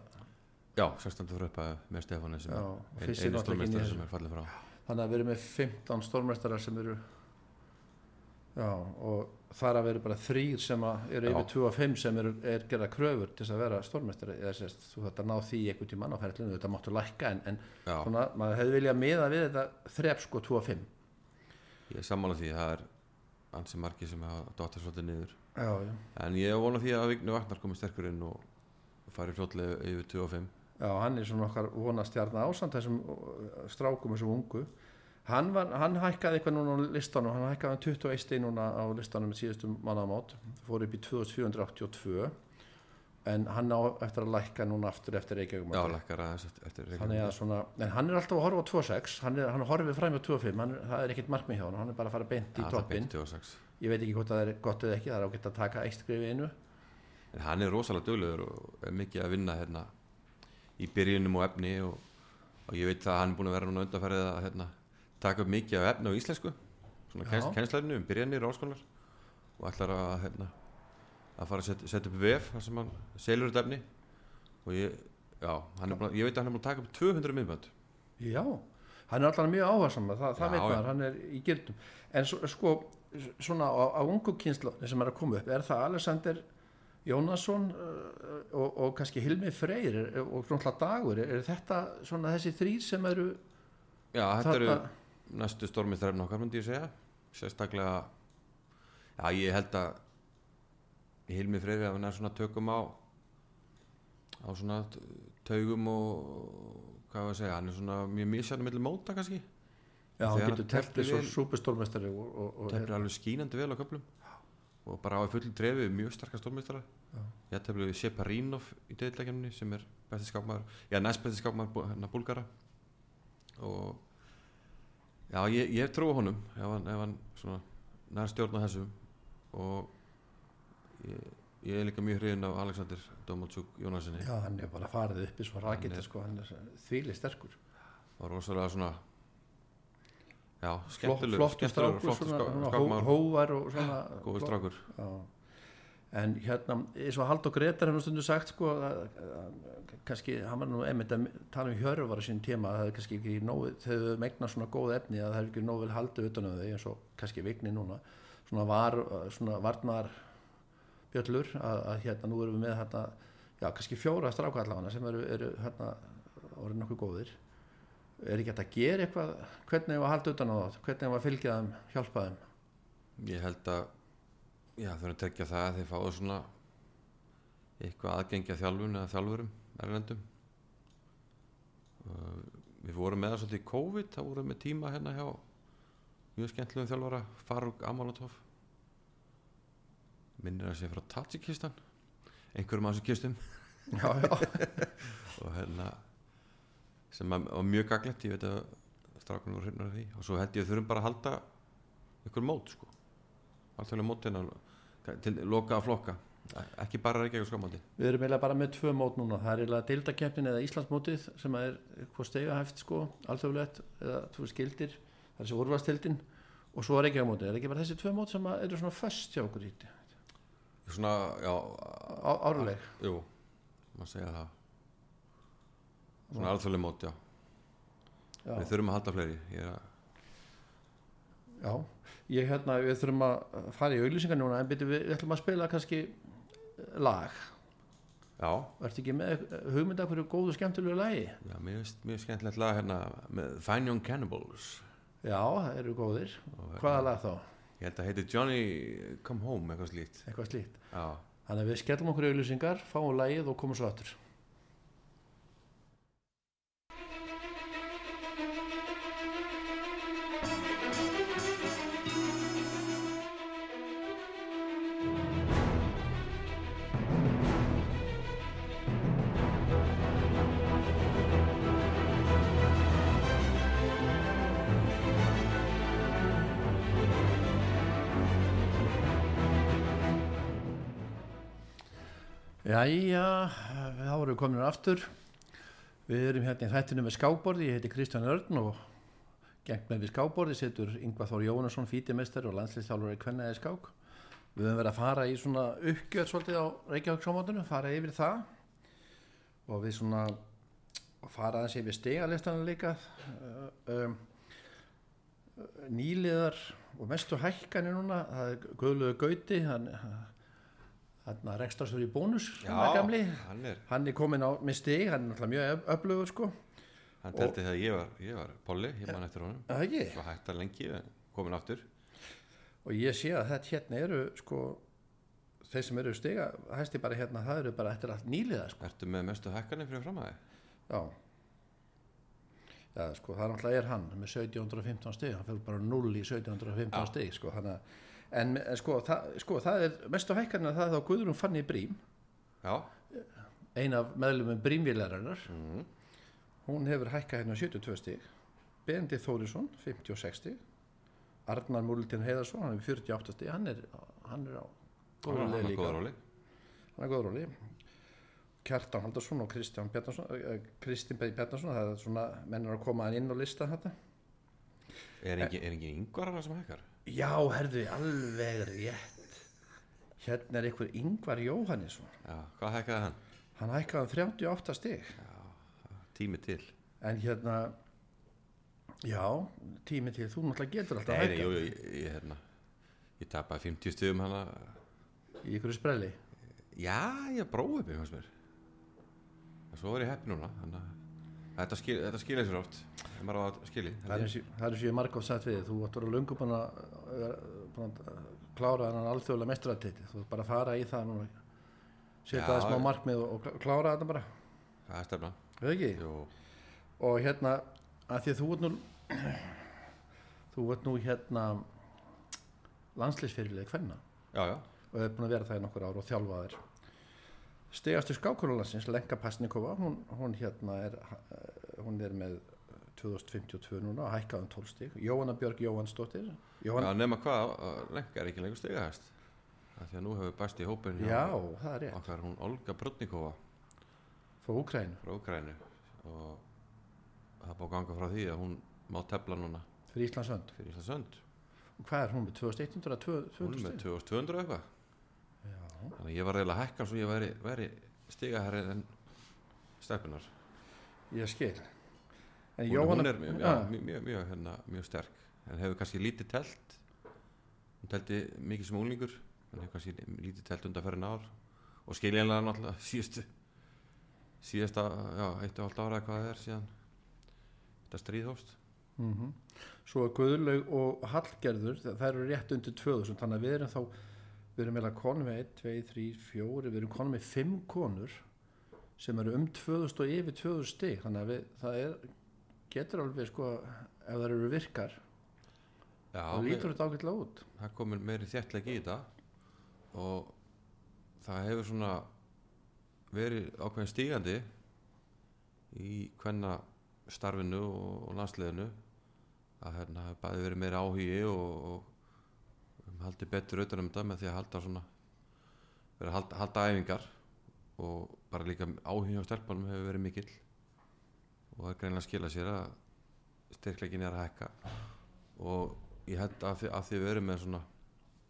já, 16. fyrir uppa með Stefáni sem er og einu þessu. sem er fallið frá. Þannig að við erum með 15 stórmestara sem eru já og þar að veru bara þrýr sem eru yfir 25 sem eru, er gerða kröfur til þess að vera stórmestari eða sérst, þú þetta ná því einhvern tímann á ferlinu þetta máttu lækka en, en svona, maður hefði viljað miða við þetta þrep sko 25 ég er sammála því það er ansi margi sem hafa dóttir svolítið niður. Já, já. en ég er vona því að Vignir Vagnar komið sterkur inn og fari fljótlega yfir 25 já, hann er svona okkar vonastjarna ásand þessum uh, strákum þessum ungu. Hann, var, hann hækkaði eitthvað núna á listanum hann hækkaði um 21 stig núna á listanum með síðustum mannamátt fór upp í 2482 en hann á eftir að lækka núna aftur eftir Reykjavík já, lækkar aðeins eftir, að svona, en hann er alltaf að horfa á 2.6 hann, hann horfið fram á 2.5 hann, er- það er ekkert markmið hjá hann, hann er bara að fara beint í er toppin beint 26. ég veit ekki hvort það er gott eða ekki, það er ágætt að taka eitt skrif í einu. En hann er rosalega duglegur og er mikið að vinna hérna, í byrjunum og efni og, og ég veit að hann er búin að vera núna undanfærið að hérna, taka upp mikið af efni á íslensku svona Já. kenns, kennslærinu um byrjanir og áskonar og ætlar að, hérna, að fara að setja, setja upp vef þar sem hann selur þetta efni. Og ég, já, hann búin, ég veit að hann er búin að taka upp 200 miðbönd já, hann er alltaf mjög áhersam það, það Já, veit maður, hann er í gildum. En svo, sko, svona á, á ungu kynslu sem er að koma upp, er það Alexander Jónasson uh, og, og kannski Hilmi Freyr og náttúrulega Dagur, er, þetta svona þessi þrýr sem eru já, þetta eru næstu stormistræfn okkar myndi ég segja. Sérstaklega já ég held að Hilmi Freyri að hann er svona tökum á á svona t- taugum og hvað var að segja, hann er svona mjög misjæðan millir móta kannski, Já, hann getur telt teflir eins og og, og, tefnir alveg skínandi vel á köflum og bara á fullum drefi við mjög starka stórmistara Já. ég tefnir við Sheparínov í deildleikjarninni sem er besti skápmaður, já næst besti skápmaður bú- hérna búlgara. Og já ég, ég trúi honum ef hann, ef hann svona nær stjórna þessum og ég, ég er líka mjög hrifin af Alexander Domatsuk Jónasinni Já, hann er bara farið upp í svo Hann rakita er- sko, hann er þvíli sterkur. Og rosalega svona já, skemmtilegur flottur skemmtilegur strákur, hóvar og svona góður strákur. En hérna, eins og Haldur Gretar hefur stundu sagt sko, að, að, kannski, hann var nú einmitt að tala um hjörvar á sín tíma, að það er kannski ekki nógu, þau megna svona góð efni að það er ekki nógu vel haldið utan um þau, eins og kannski vigni núna, svona var, svona varnar bjöllur, að, að hérna nú erum við með hérna, já, kannski fjóra strákallána sem eru, eru hérna, orðin nokkuð góðir er ekki hægt að gera eitthvað? Hvernig hefur að halda utan á það? Hvernig hefur að fylgja þeim, hjálpa þeim? Ég held að já þau erum að tekja það að þeir fáðu svona eitthvað aðgengja þjálfun eða þjálfurum erlendum. Við vorum með það svolítið í COVID það vorum með tíma hérna hjá mjög skemmtilegum þjálfara Faruk Amalatov minnir að sé frá Tajikistan einhverjum af þessu kistum. Já, já, og hérna sem var mjög gaglegt ég veit að strákunum voru hrifnur af því. Og svo held ég að þurfum bara að halda ykkur mót sko. Alltaf mót hérna til loka að flokka. Ekki bara Reykjavík skamandi við erum eiginlega bara með tvö mót núna. Það er eiginlega deildakeppnin eða Íslandsmótið sem er hvað stega hæft sko alþjóðlegt eða þú veist gildir. Það er þessi úrvastildin og svo á mótið er ekki bara þessi tvö mót sem eru svona föst hjá okkur íti svona, já, áruleg jú maður segja það svona alþjóðlega mót, já. já. við þurfum að halda fleiri ég að, Já, ég hérna, við þurfum að fara í auglýsingar núna en byrju, við, við ætlum að spila kannski lag. já, Ertu ekki með hugmynda hverju góðu skemmtilegu lagi? já mér finnst mjög skemmtilegt lag hérna með Fine Young Cannibals Já, það eru góðir. Og, Hvaða lag þá? ég held að heiti Johnny Come Home eitthvað slíkt Eitthvað slíkt. já, Þannig að við skellum okkur auglýsingar, fáum lagið og komum svo aftur. Jæja, þá erum við komin aftur. Við erum hérna í þættinu með skáborði, ég heiti Kristján Örn og gengt með við skáborði setur Yngvar Þór Jónasson, fítimestari og landslýstjálfur í Kvennaði skák. Við höfum verið að fara í svona uppgjörð svolítið á Reykjavíksámótinu, fara yfir það og við svona fara aðeins yfir stegalistanum líka. Um, nýliðar og mestu hækkanir núna, það er Guðluður Gauti, hann hann ekstrastur í bónus hann er hann er. Hann er komin á með stig, hann er náttúrulega mjög öf- öflugur sko, hann telti þegar ég var, ég var Polly, ég man eftir honum. Svo hættar lengi, en komin aftur. Og ég sé að þetta hérna eru sko, þeir sem eru stiga hæsti bara hérna, það eru bara eftir allt nýliða sko, ertu með mestu hækkanir fyrir fram að þig? Já. Já, sko, það náttúrulega er hann með 1715 stig, hann fyrir bara 0 í 1715 Já. stig, sko, hann að en, en sko, það, sko, það er mestu hækkarinn að það þá Guðrún Fanny Brím. Já, ein af meðlumum Brímvélarinnar. Mm. hún hefur hækkað hérna 72 stig. Bendi Þórisson 56 stig. Arnar Múltin Heiðarsson hann er 48 stig. Hann er, hann er á góður hann hann er góður róli Kjartan Haldarsson og Kristján Bjarnason uh, Kristinn Bey Bjarnason það er svona menn er að koma inn á lista þetta er er ekki yngvar hann sem hækkar já, herðu, alveg rétt. Hérna er einhver Ingvar Jóhannesson. Já, hvað hækkaði hann? hann hækkaði um 38 stig. Tími til. En hérna já, tími til þú náttúrulega getur alltaf hækkað. jú, jú, ég, ég, hérna, ég tapaði 50 stugum hana. Í ykkur sprelli? Já, ég bróði mig fannst mér. En svo var ég heppi núna þannig að þetta, skil, skilja sér oft ef maður á að skilji það er eins og- það er og ég margótt sagt við þig, þú ætti að vera löngu búin að, að klára þennan alþjóðlega mestratiti þú ætti bara að fara í það núna setja það smá markmið og, og klára þetta bara. Það er stefna. Veið ekki? Jú, og hérna að því að þú ert nú þú ert nú hérna landslýsfyrirlega hvenna já, já, og hefur búin að vera það í nokkur ár og þjálfa þér stegastu skákunulandsins Lenka Pasnikova hún, hún hérna er eh, hún er með 2052 núna og hækkað um 12 stík Jóhanna Björg Jóhannsdóttir Jóhann, já nema hvað lenga er ekki lengur stigahæst því að nú hefur bæst í hópin já, það er rétt. okkar hún Olga Brutnikova frá Úkræn frá Ukrænu og það að ganga frá því að hún má tefla núna. Fyrir Íslandsönd fyrir Íslandsönd og hvað er hún með 2100 eða 200 hún er með stík 2200 eitthvað þannig að ég var reyðilega hækkan svo ég væri, væri stigaherri en steppunar ég skil. En hún, Jóhanna hún er mjög, já, mjög, mjög, mjög, hérna, mjög sterk. En hefur kannski lítið telt. Hún telti mikið sem úlingur en hefur kannski lítið telt undanferðin ár. Og skiljanlega náttúrulega síðustu síðasta, já, eitt og halvt ára eða hvað það er síðan þetta stríðhóst mm Svo er Guðlaug og Hallgerður, þa- þær eru rétt undir 2000, þannig að við erum þá, við erum meðlega konum með 1, 2, 3, 4, við erum konum með 5 konur sem eru um 2000 og yfir 2000 stig, þannig að við, það er, getur alveg sko, ef það eru virkar, Já, þá lítur þetta ágætlega út. það komur meiri þjertleik í þetta og það hefur svona verið ákveðin stígandi í hvenna starfinu og, landsliðinu að hérna hafi bæði verið meiri áhugi og, og haldi betur auðvitað um þetta með því að halda svona verið að halda, halda æfingar og bara líka áhugi á stelpunum hefur verið mikill. Og það er greinlega að skila sér að styrkleikin er að hækka. Og ég held að því, að því við erum með svona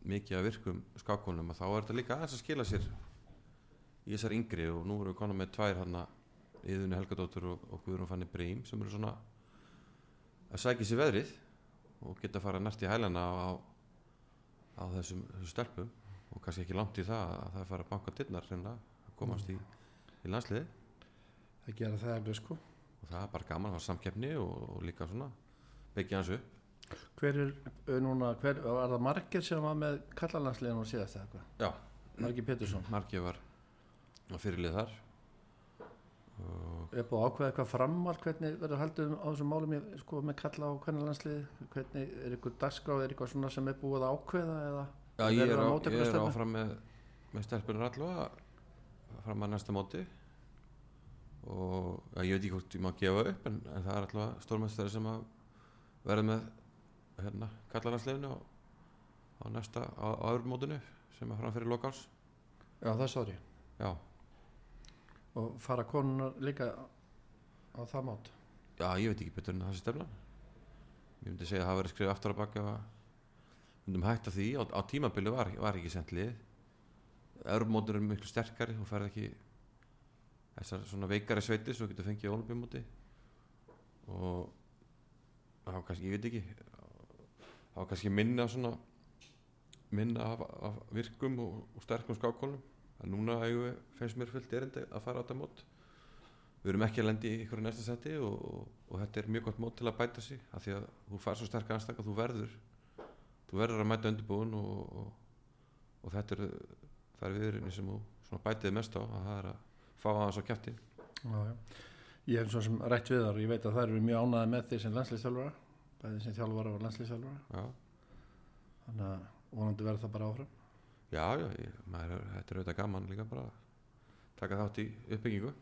mikið að virkum skákunum að þá er þetta líka aðeins að skila sér í þessar yngri. Og nú erum við konar með tvær hann Íðunni Helgadóttur og, og Guðrún Fanny Brím sem eru svona að sækja sér veðrið og geta að fara nært í hælana á, á þessum, stelpum og kannski ekki langt í það að það fara að banka dittnar reyna að komast í, í landsliði Það gera það alveg sko. og það er bara gaman að hafa samkeppni og, og líka svona byggja hans upp Hver er núna, hver, var það Margir sem var með kallalandsliðinu og síðast eða eitthvað? Já. Margir Pétursson. Markið var fyrirlið þar og Er búið að ákveða eitthvað framhald hvernig verður haldið á þessum málum ég, sko, með kalla á kvennalandsliði hvernig er eitthvað dagskráð, er eitthvað svona sem er búið að ákveða eða Já, ég er, á, ég er áfram með, með stelpunir allavega fram að næsta móti. Og ja, ég veit ekki hvort ég má gefa upp en, en það er allavega stórmestari sem að verða með hérna, kallaransleifinu á, á næsta, á, öðrum mótinu sem er fram fyrir lokáls Já, það sá ég. Já, og fara konunar líka á það mót? Já, ég veit ekki betur en þessi stefna ég myndi segja að það verið skrifið aftur að baka myndum hætta því. Á, á tímabili var, var ekki sent lið. Örmótur er miklu sterkari og færð ekki þessar svona veikari sveitir svo getur fengið olimpíumóti og það var kannski, ég veit ekki það var kannski minna svona minna af, af virkum og, og sterkum skákólum en núna við, finnst mér fullt erindi að fara á þetta mót. Við erum ekki að lendi í ykkur næsta seti og, og, og þetta er mjög gott mót til að bæta sig af því að þú fær svo sterk aðstak að þú verður þú verður að mæta undirbúin og, og, og þetta er það er viðrinni sem þú svona bætið mest á að það er að fá aðeins á já. Ég hef svo sem rætt við þar og ég veit að það eru mjög ánæði með því sem landslýstjálfara bæði sem þjálfara og landslýstjálfara já, þannig að vonandi verður það bara áfram já, já ég, maður, er- þetta er auðvitað gaman líka bara að taka þátt í uppbyggingu.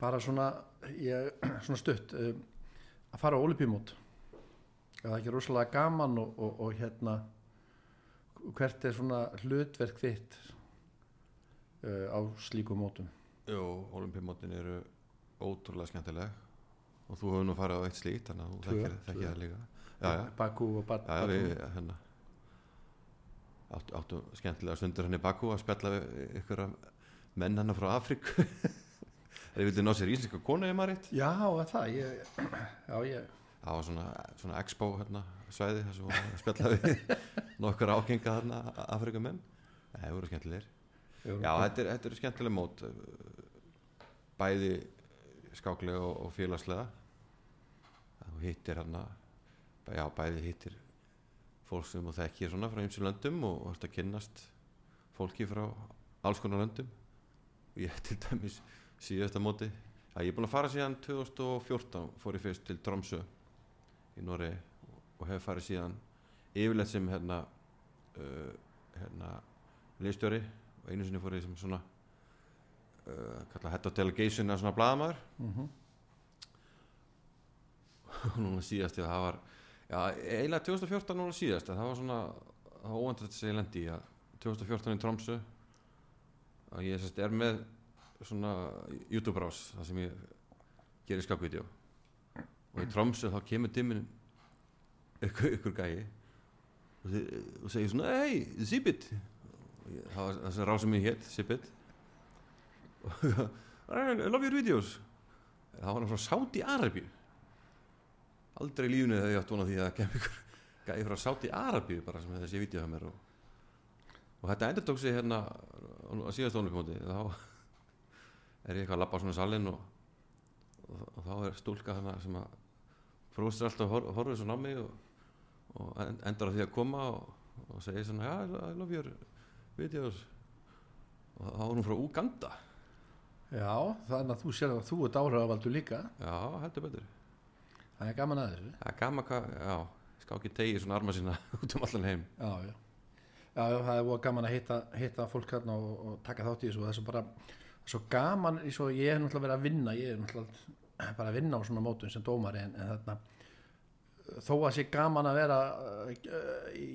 Bara svona, ég, svona stutt um, að fara á olipímót er það ekki rosalega gaman og, og, og hérna hvert er svona hlutverk þitt uh, á slíku mótum? Jú, olimpíumótin eru ótrúlega skemmtileg og þú hefur nú farið á eitt slíkt þannig að þú þekkir, það líka. Bakú og Bat já, já við hérna áttu, áttu skemmtilega stundur hann í Bakú að spjalla við ykkur menn hann frá Afríku? Þeir vildi ná sér íslenska konu ef maður rétt. Já, er það ég, já, ég það var svona, svona expo hérna, svæði voru að spjalla við nokkur ákenga þarna Afrikumenn það voru skemmtilegir. Já, þetta er, þetta er skemmtileg mót eh, bæði skáklega og, og félagslega. Þú hittir hérna já, bæði hittir fólk sem þú þekkir svona frá ymsum löndum og ert að kynnast fólki frá alls konar löndum. Og ég til dæmis síðasta móti að ég er búin að fara síðan 2014 fór ég fyrst til Tromsø í Noregi og hef farið síðan yfirleitt sem hérna uh, hérna liðstjóri og einu sinni fór ég sem svona uh, kalla head of delegation eða svona blaðamaður. Mm og núna síðast já, það var já, eiginlega 2014 núna síðast það var svona það var óvænt að segja lendi að 2014 í Tromsø. Að ég sérst er með svona YouTube rás þar sem ég gerir skapvídeó og í Tromsø þá kemur dimmin ykkur, ykkur gæi og, og segir svona hei, Zibit. Það var það sem rásum ég hétt, Zibit. Og I love your videos. Það var hann frá Saudi Arabíu aldrei í lífunu þegar ég átt vona því að kem ykkur gæði frá Saudi Arabíu bara sem þessi vídeo hjá mér og, og þetta endur tók sig hérna á síðast ónleikmóti þá er ég eitthvað að labba á svona salin og, og, og þá er stúlka þarna sem að fróstur alltaf hor, horfið svona á mig og, og en- endar á því að koma og, og segir svona já, I love your videos. Og þá var hún frá Uganda Já, þannig að þú sér að þú ert áhrifavaldur líka. Já, heldur betur Það er gaman að þessu. Það er gaman hvað, já, ská ekki tegi svona arma sína út um allan heim. Já, já. Já, það er gaman að hitta, hitta fólk hérna og, og taka þátt í þessu. Og það er svo bara svo gaman, og ég er náttúrulega verið að vinna ég er náttúrulega bara að vinna á svona mótum sem dómari en, en þarna þó að sé gaman að vera uh, í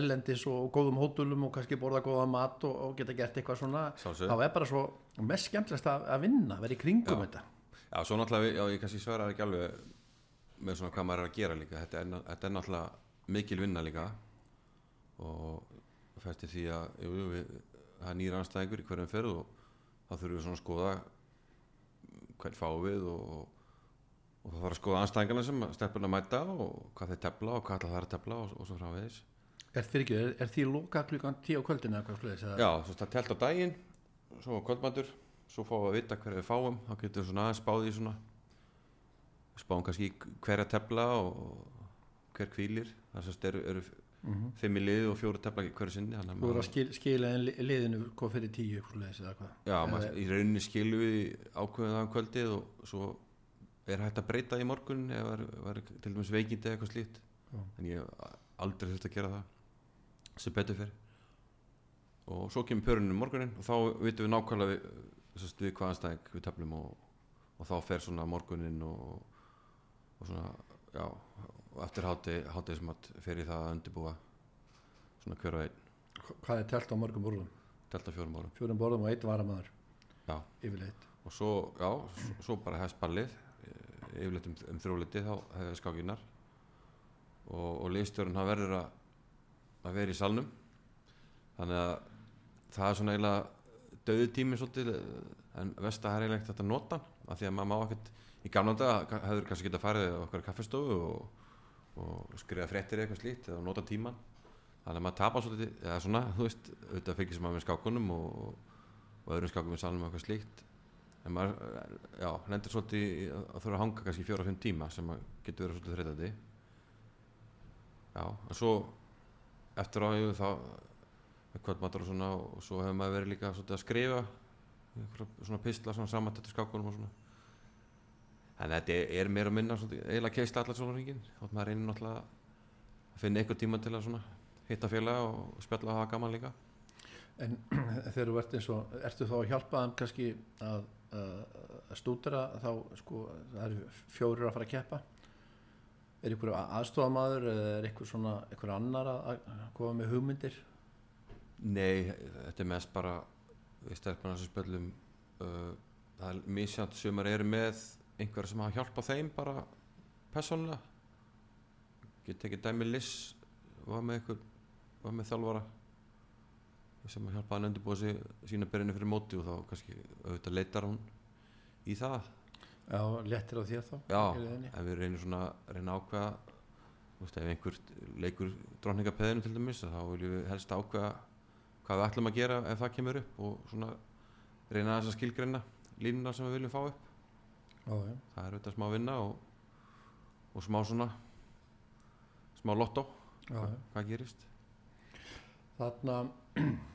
ellendis og góðum hótulum og kannski borða góða mat og, og geta gert eitthvað svona Sjálfsögðu. þá er bara svo mest skemmtilegst að, að vinna vera í kringum Já. þetta. Já, svo náttúrulega, já, ég kannski svara ekki alveg með svona hvað maður er að gera líka. Þetta er, þetta er náttúrulega mikil vinna líka. Og fæsti því að við, það er nýra anstæðingur í hverjum ferð og þá þurfum við svona að skoða hvern fáum við og, og það þarf að skoða anstæðingarna sem stefnum að mæta og hvað þeir tefla og hvað það er að tefla og, og svo framvegis. Er, fyrir ekki, er, er því loka klukkan 10 á kvöldinu eða hvað sluðis? Já, svo það telt á daginn svo kvöldmætur, svo fáum við að vita hverju við fáum, þá getum við svona aðeins spáð í svona spáum kannski hverja tefla og hver kvílir það sérst eru, eru Mm fimm í liði og fjóru tefla hverju sinni Þú voru að skil, skila liðinu hvað fyrir 10 sluðis eða hvað? Já, Eða- maður, í rauninni skilum við ákveðum það um kvöldið og svo er hægt að breyta í morgun er, var til dæmis veikindi eða eitthvað slíkt Já. en ég aldrei þurft að gera það sem betur fyrir og svo kemur pörunum um morgunin og þá vitum við nákvæmlega við, við hvaðan stæðing við teflum og, og þá fer svona morgunin og, og svona já, og eftir hátti hátti sem að fer í það að undirbúa svona hver og einn. Hvað er telt á mörgum borðum? delta fjórum árum Fjórum borðum og einn varamæður Já. Yfirleitt. Og svo, já, svo, svo bara hefst ballið. Eh, yfirleitt um, um þrjólitið þá hefði skákinar og, og liðstjórun hann verður að, að vera í salnum. Þannig að það er svona eiginlega döðu tími svolítið en vest að það er eiginlega ekkert að nota af því að maður má ekkert í gamla dag hefur kannski getað farið á okkar kaffestofu og, og skrifa fréttir eða eitthvað slíkt eða nota tíman þannig að maður tapar svolítið eða svona, þú veist, auðvitað fylgist maður með skákunum og, og öðrum skákum í salnum eitthvað slíkt. En maður, já, lendur svolítið að þurfa að hanga kannski fjóra, fimm tíma sem getur verið svolítið þreytandi. Já, en svo eftir á jú, þá kvöldmatur og svona og svo hefur maður verið líka svolítið að skrifa svona pistla, svona samantættu skákunum og svona en þetta er, er meira að minna svolítið, eiginlega keist allar svona hringin þótt maður reynir náttúrulega að finna einhver tíma til að svona hitta félaga og spjalla og hafa gaman líka. En þegar þú ert eins og Ertu þá að hjálpa þeim kannski að, að, að stúdera þá sko það eru fjórir að fara að keppa? Er ykkur aðstofamaður eða er ykkur svona ykkur annar að, að koma með hugmyndir? Nei, þetta er mest bara við stelpuna sem spöllum uh, það er misjant sumar eru með einhverja sem hafa hjálpað þeim bara persónulega. Get ekki dæmi Liss var með einhver var með þjálfara sem að hjálpa hann að undirbúa sig sína byrjunni fyrir móti og þá kannski auðvitað leitar hún í það. Já, léttir á þér þá Já, en við reynum svona reyna ákveða veist, ef einhver leikur drókningapeðinu til dæmis þá viljum við helst ákveða hvað við ætlum að gera ef það kemur upp og svona reyna þess að skilgreina línuna sem við viljum fá upp Já. það er auðvitað smá vinna og, og smá svona smá Já, já. hvað gerist Þarna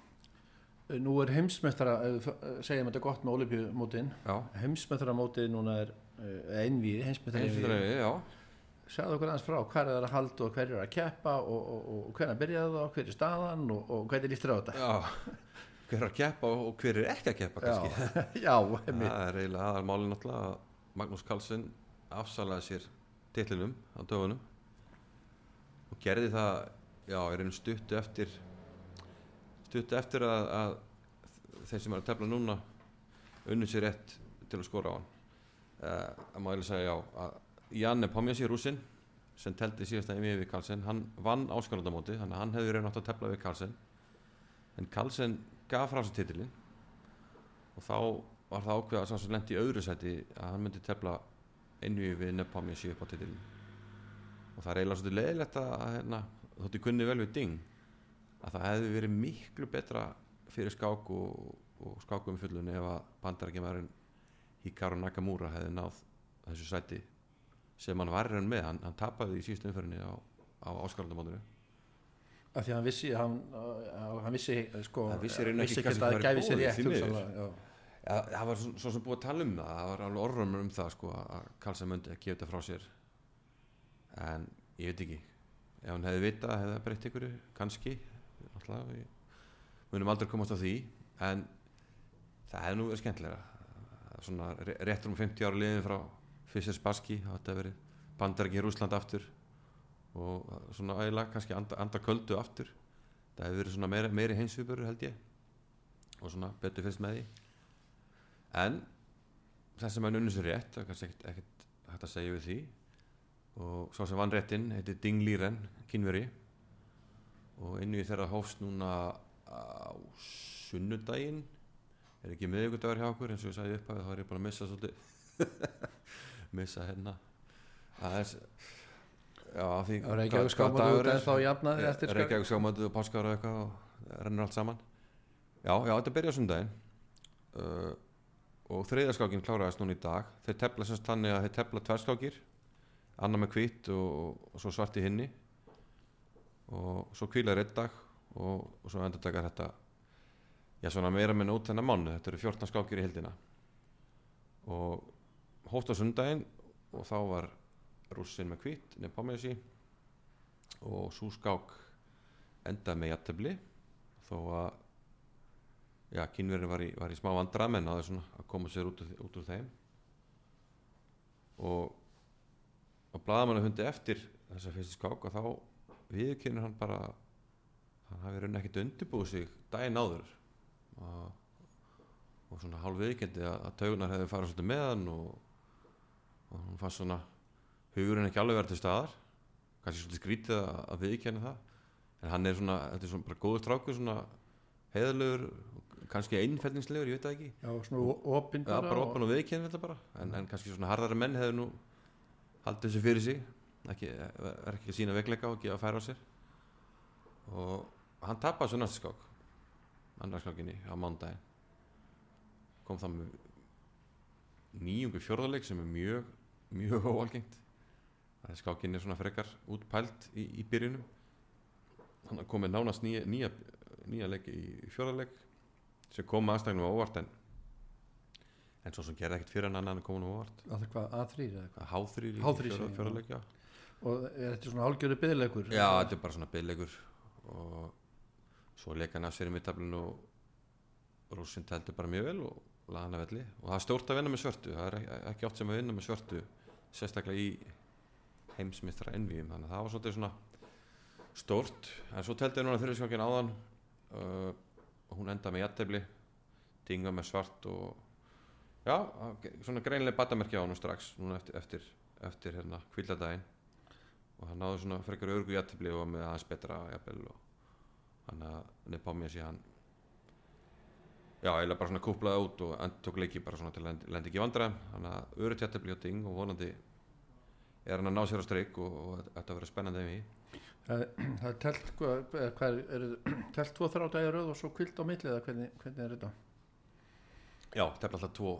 nú er f- segjum þetta gott með olífjumótin Já, heimsmeistaramótið núna er einvíð, heimsmeistara heimsfélagi, já Segðu okkur aðeins frá, hvað er það að halda og hver er að keppa og, og, og, og hvernig byrjaði það, hver er staðan og, og hvernig lístur á þetta? Já, hver er að keppa og hver er ekki að keppa Já, já. Það er eiginlega aðalmálið náttúrulega að Magnús Karlsson afsalaði sér titlinum á dögunum og gerði það já, er einu stuttu eftir stuttu eftir að, að þeir sem er að tefla núna unnu sér rétt til að skora á hann. Uh, að má eiginlega segja já að Janne Pomjasi rúsin sem teldi síðast að við Karlsson hann vann áskanandamóti að hann hefði reynd átt að tefla við Karlsson en Karlsson gaf frá sér titilin og þá var það ákveða að sá sem lendi í öðru sæti að hann myndi tefla einvið við Nepami síðu upp á titilin og það er eiginlega svolítið leiðilegt að að, hérna, þótti kunni vel við Ding að það hefði verið miklu betra fyrir skák og, og skákum fullun ef að bandarækjumærin Hikaru Nakamura hefði náð þessu sæti sem hann var raun með, hann, hann tapaði í síðustu umferðinni á, á áskarlandamótinu af því að hann vissi hann, hann vissi sko Hann vissi í rauninni ekki að það gæfi sér rétt því miður. Það var svo, sem búið að tala um það það var alveg orðrumur um það sko að Karlsson myndi að gefa þetta frá sér. En ég veit ekki ef hann hefði vitað hefði það breytt ykkur kannski alltaf við munum aldrei komast á því en það hefði nú verið skemmtilega svona réttur um 50 ára liðin frá Fissers Baski það hefði verið bandarækki í Rúsland aftur og svona ægilega kannski anda, anda köldu aftur. Það hefði verið svona meiri, meiri heimsvíbur held ég og svona betur fyrst með því en það sem hann unnur sér rétt það er kannski ekkert, ekkert hægt að segja við því. Og svo sem vann réttinn heiti Ding Liren, kynveri og inn í þeirra hófst núna á sunnudaginn. Er ekki miðvíkudagur hjá okkur eins og ég sagði upp að þá er ég bara að missa svolítið. Missa hérna. Það er já, því Það var ekki að hvaða skáma dagur út er. en þá jafnaði eftir. Reykjavík sjámaðu og páskar og eitthvað og rennur allt saman. Já, já, þetta byrja á sundaginn uh, og þriðaskákin kláraðist núna í dag. Þeir tefla semst þannig að þeir tefla tverskákir annar með hvít og, og svo svart í hinni. Og svo kvílaður einn dag og, og svo endur takar þetta. Já, svona meira með út þennan mánu þetta eru 14 skákir í hildina og hóst á sundaginn og þá var rússin með hvít Nepomesi og svo skák endaði með jættefli þó að já, kynverðin var í, var í smá vandra menn að að koma sér út úr, út úr þeim. Og og blaðamannu hundi eftir þessa fyrstu skák og þá viðkynir hann bara hann hafi raun ekkert undirbúið sig daginn áður. Og, og svona hálf viðkendi að, að taugunar hefði farið svolítið með hann og, og hann fannst svona hugurinn ekki alveg verið til staðar. Kannski svolítið skrítið að, að viðkynna það. En hann er svona, þetta er svona bara góður strákur svona heiðalegur kannski einfellingslegur, ég veit það ekki. Já, svona opinn Já, bara opin og viðkynna þetta bara. En, en kannski svona harðari menn hefur nú haldið þessu fyrir sig ekki, er ekki að sína veikleika og gefa færa á sér. Og hann tapaði svo næstu skák annarskákinni á mándaginn kom það með nýjungu fjórðarleik sem er mjög mjög óalgengt. Það er skákinni svona frekar útpælt í, í byrjunum. Hann komið nánast nýja, nýja, nýja leik í fjórðarleik sem kom aðstæðnum á óvart en en svo sem gerði ekkert fyrir en annan komin á óvart. Það er hvað, A3 eða eitthvað háþrýr í H3 fjóra- já. Og er þetta svona hálgjöru byðleikur já, þetta er bara svona byggleikur og svo leika hann af sér í mittablinu og rússinn teldi bara mjög vel og laði hann að velli. Og það stórt að vinna með svörtu það er ek- ekki oft sem að vinna með svörtu sérstaklega í heimsmyndra ennvíum þannig að það var svona stórt. En svo teldi hann núna fyrirskjókin áðan uh, hún endaði með jattefli dinga með svart og já, svona greinlega batamerki á hann strax núna eftir, eftir, eftir hérna kvíldadaginn og hann náði svona frekar örgu jattefli og með aðeins betra jafnvel og hann að Nepomja sé hann. Já, eiginlega bara svona kúplaði út og end, tók leiki bara svona til að lendi, ekki vandræðum. Hann að öru jattefli og ding og vonandi er hann að ná sér á streik og, og þetta verður spennandi ef í Það, það er telt, hvað, er, telt tvo þrjá dagir röð og svo kvild á milli eða hvernig, hvernig er þetta? já, tefla alltaf tvo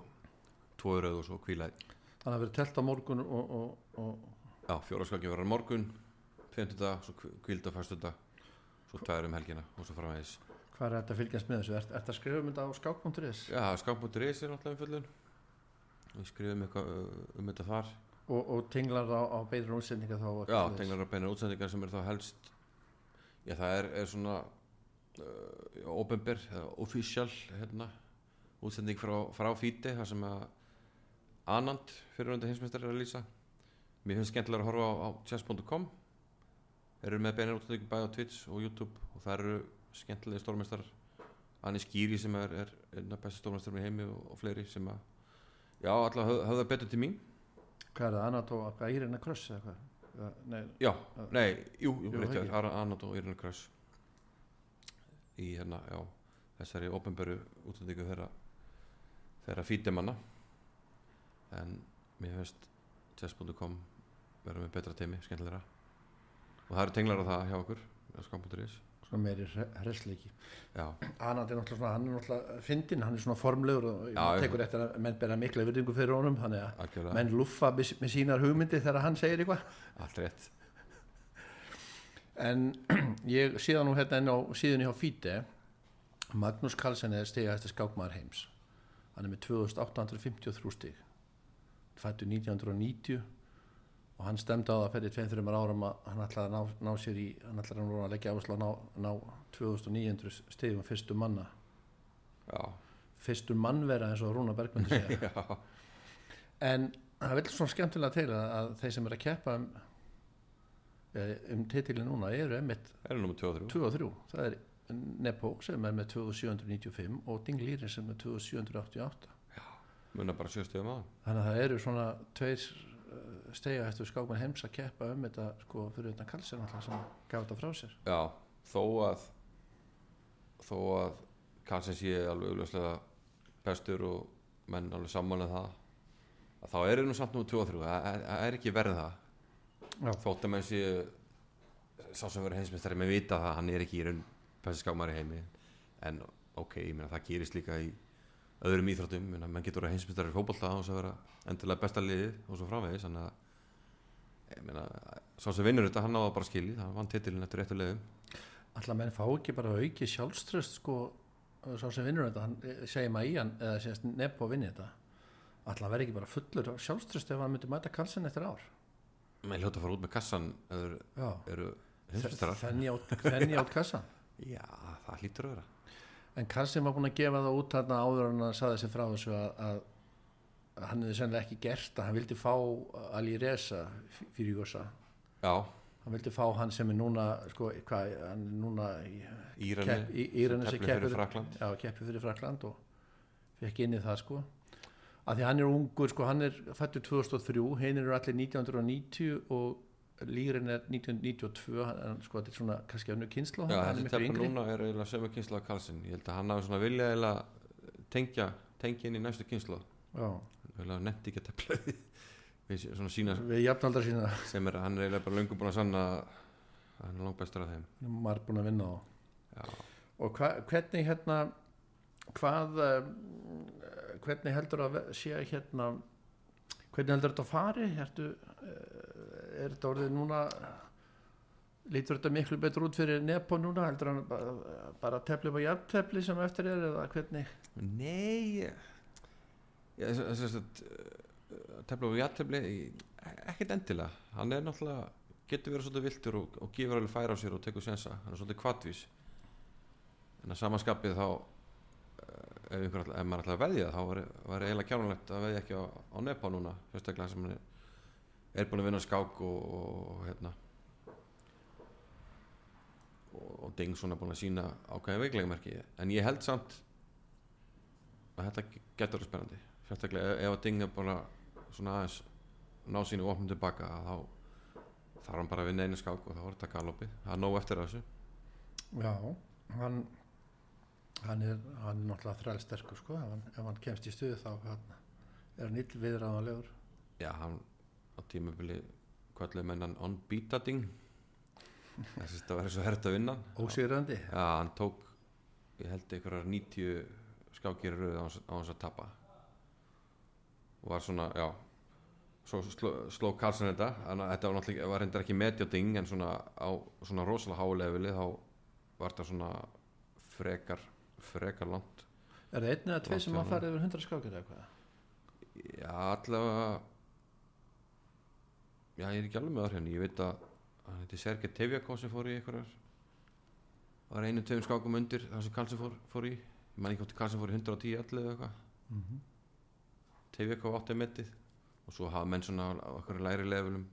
tvo rauð og svo kvílaði Þannig að verið telt á morgun og, og, og já, fjóraskaki verður morgun 50 dag, svo kvíld á fyrstu dag svo tvær um helgina og svo framvegis hvað er þetta fylgjast með þessu? Er, þetta að skrifa um þetta á skák.is? já, skák.is er náttúrulega umfjöllun við skrifum um þetta þar Og, og tinglar á, á beitur útsendinga þá? Já, tenglar á beinar útsendingar sem er þá helst Já, það er, er svona uh, openber, eða official hérna, útsending frá, frá fíti þar sem að Anand fyrirhundi hinsmestari er að lýsa. Mér finnst skemmtilega að horfa á, á chess.com eru með beinar útsendingar bæði á Twitch og YouTube og það eru skemmtilega stórmestar Anni Skýri sem er, er af bestu stórmestar í heimi og, og fleiri sem að já, alltaf höfða höf betur til mín Hvað er það? Anató, hérna kross eða hvað? Nei, Já, nei, jú, jú, Jú, rétt ekki. hjá þér, Arnald og Irina Kröss í hérna, já þessari ópenböru útlendingu þeirra þeirra fítimanna en mér finnst chess.com vera með betra teimi, skemmtilegra og það eru tenglar á það hjá okkur skam.is svona meiri hresleiki hann er náttúrulega hann er náttúrulega fyndin, hann er svona formlegur og já, tekur eftir að menn bera mikla virðingu fyrir honum, þannig að algjörlega, menn luffa með, með sínar hugmyndi þegar hann segir eitthvað. En ég síðan nú hérna inn á síðunni hjá Fíte Magnús Carlsen er stigahæsti skákmaður heims. Hann er með 2853 stig. Fættu 1990 og hann stemdi á það fyrir 2-3 árum að hann ætlaði að ná, ná sér í hann ætlaði að, að leggja áherslu að ná, ná 2900 stigum fyrstu manna. Já, fyrstu mannvera eins og Rúna Bergmyndu segja já, en það vil svona skemmtilega til að, að þeir sem er að keppa um eh, um titilin núna eru emitt erum nummer 2 og 3 2 og 3, það er Nepo sem er með 2795 og Ding Lýri sem er með 2788 munna bara sjöstöðum á þannig að það eru svona tveir stega eftir skákmann heims að keppa um þetta sko fyrir utan Karlsson alltaf sem gaf þetta frá sér. Já, þó að þó að Karlsson sé alveg augljóslega bestur og menn alveg samanlega það að þá eru nú samt nummer 2 og 3 það er- það er ekki verið það. Þótt að menn sé sá sem verður heimsmeistari með vita það að hann er ekki í raun besti skákmaður í heimi. En ok, ég meina það gerist líka í öðrum íþróttum, ég menn getur að heimsmeistari í fótbolta og svo vera endilega besta liðið og svo framvegis, þannig að ég meina, sá sem vinnur þetta hann á það bara skilið, hann vann titilin eftir réttu liðum alltaf menn fá ekki bara auki sjálfströst sko sá sem vinnur þetta, hann eh, segir maður í hann eða sést Nepo vinni þetta. Alltaf verði ekki bara fullur sjálfströst ef hann myndi mæta Karlsson eftir ár? Menn hljóta að fara út með kassan eða Já. eru heimsmeistarar. Þenni át, þenni át kassan? Já, það hlýtur að vera. En Karlsson var búin að gefa það út þarna áður en hann saði sér frá þessu að, að, að hann hefði sennilega ekki gert að hann vildi fá Ali Reza fyrir Jósa. já, Hann vildi fá hann sem er núna, sko, hvað, hann er núna í, Írani sem teflir fyrir Frakland já, keppir fyrir Frakland og fekk inn í það, sko. Að því hann er ungur, sko, hann er fættur 2003, hinn eru allir 1990 og Lýrin er 1992, hann, sko, þetta er svona kannski önnur kynslu, já, er tefnir yngri. núna er eiginlega sömu kynsla af Karlsson ég held að hann hafi svona vilja eiginlega tengja, tengja inn í næstu kynsla Já, eiginlega nefndi ekki að tefla við við svona sína við jafnaldar sína, sem er, hann er eiginlega bara löngu búin að sanna að hann er langt bestur af þeim. Maður búin að vinna á. já, og hva, hvernig hérna hvað um, hvernig heldur að sé hérna hvernig heldur þetta að fari? Ertu, uh, er þetta orðið núna lítur þetta miklu betur út fyrir Nepo núna? Heldur hann bara, tefli upp á jafntefli sem eftir er eða hvernig? Nei tefla og jættefli ekkert endilega. Hann er náttúrulega getur verið svolítið viltur og, og gefur alveg færa á sér og tekur sensa. Hann er svolítið kvatvís en að samanskapið þá eh, ef, ef maður ætlaði að veðja þá var, var eiginlega kjánulegt að veðja ekki á, á Nepa núna sérstaklega sem hann er, er búin að vinna skák og, og, hérna. Og, og Ding svona búin að sína ákveðin veikleikamerki. En ég held samt að þetta getur spennandi sérstaklega ef, að Ding er bara svona aðeins ná sínu opnum tilbaka þá þarf hann bara að vinna einu skák og þá er þetta galopið það er nóg eftir þessu. Já, hann hann er, hann er náttúrulega þræl sterkur sko, ef hann, ef hann kemst í stuðu þá hann, er hann ill viðræðanlegur já, hann á tímabili kvölduð menn hann unbeatading þess að var svo hert að vinna ósýrandi já, hann tók ég held einhverjar 90 skákir hans á hans að tapa og var svona, já svo sló, sló Karlsson þetta þannig að þetta var náttúrulega, var reyndar ekki medjading en svona á svona rosalega hálefili þá var þetta svona frekar, frekar langt. Er það einn eða tvei sem hann hjá farið yfir 100 skákir eða hvað Já, allavega Já, ég er ekki alveg með það hérna Ég veit að hann heiti Sergei Tevjakov sem fór í einhverjar var einu tveim skákum undir það sem Karlsson fór, fór í. Ég man ekki hvort Karlsson fór í 110 allir eða eitthvað. Mm -hmm. Tevjakov átti metið. Og svo hafa menn svona á okkur læri levelum.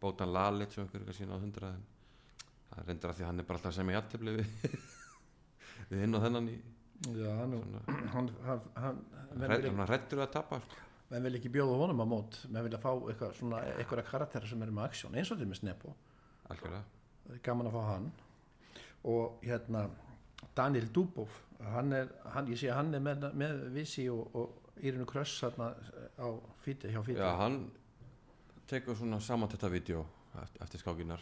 Bótan Lalit sem einhver sína á 100 en það er reyndar að því að hann er bara alltaf sem í jættefli við við hinn og þennan í já, hann, svona, hann, hann, hann vil, hann hrættur að tapa sko. menn vil ekki bjóða honum á mót. Menn vilja fá eitthvað svona eitthvað karaktera sem eru með aksjón eins og til með Snepo algjörlega. Það er gaman að fá hann. Og hérna Daniel Dubov hann er, hann, ég sé að hann er með, með Visi og, og Írinu Kröss hérna á fíti, hjá fíti Já, hann tekur svona samantetta vídeo eftir, skákinar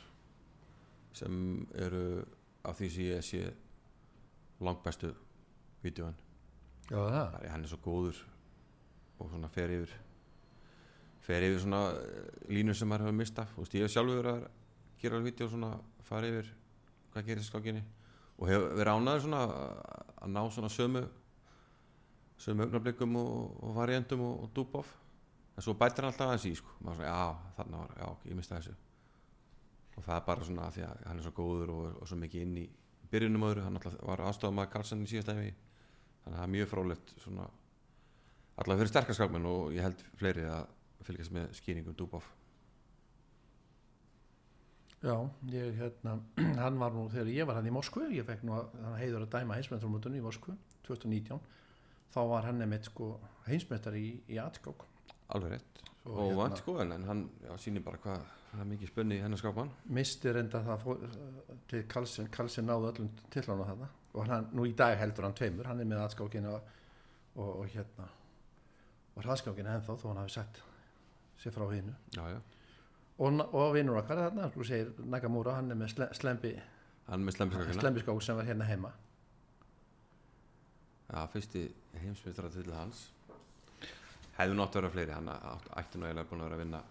sem eru af því sem ég sé langbæstu vídjóin já það? Er- hann er svo góður og svona fer yfir fer yfir svona eh, línur sem maður hefur mistað. Og hef sjálfur að gera vídeo svona fara yfir hvað gerist í skákinni og hefur verið ánæður svona að ná svona sömu sömu augnablikum og, og variantum og, og dúbof en svo bætir hann alltaf aðeins í sko. Maður svona já þarna var, já ég mistaði þessu. Og það er bara svona því að hann er svo góður og, og svo mikið inn í byrjunum öðru, hann alltaf var aðstofað maður Karlsson í síðast efi þannig að það er mjög frólægt svona allavega fyrir sterkar skákmenn og ég held fleiri að fylgjast með skýringum Dúbof Já, ég hérna, hann var nú þegar ég var hann í Moskvu, ég fekk nú að hann heiður að dæma heimsmetrumótunni í Moskvu 2019, þá var hann nefnitt sko heimsmetrar í, í Atskók alveg rétt. Og og, hérna- vant sko en hann já, sýnir bara hvað það er mikið spunni í hennar skákmann misti reynda það fór, til Karlsson, Karlsson náðu öllum tillána þarna. Og hann, nú í dag heldur hann tveimur, hann er með Atskókinu og, og, og hérna og hraðskákinu ennþá þó hann hafi sett sér frá hinnu og, og vinnur okkar þarna, þú segir Nakamura, hann er með sle, slembi, hann með slemmiskákina slembiskák sem var hérna heima já, fyrsti heimsmyndra til hans hefði nátt að vera fleiri hann ætti nú eiginlega búin að vera að vinna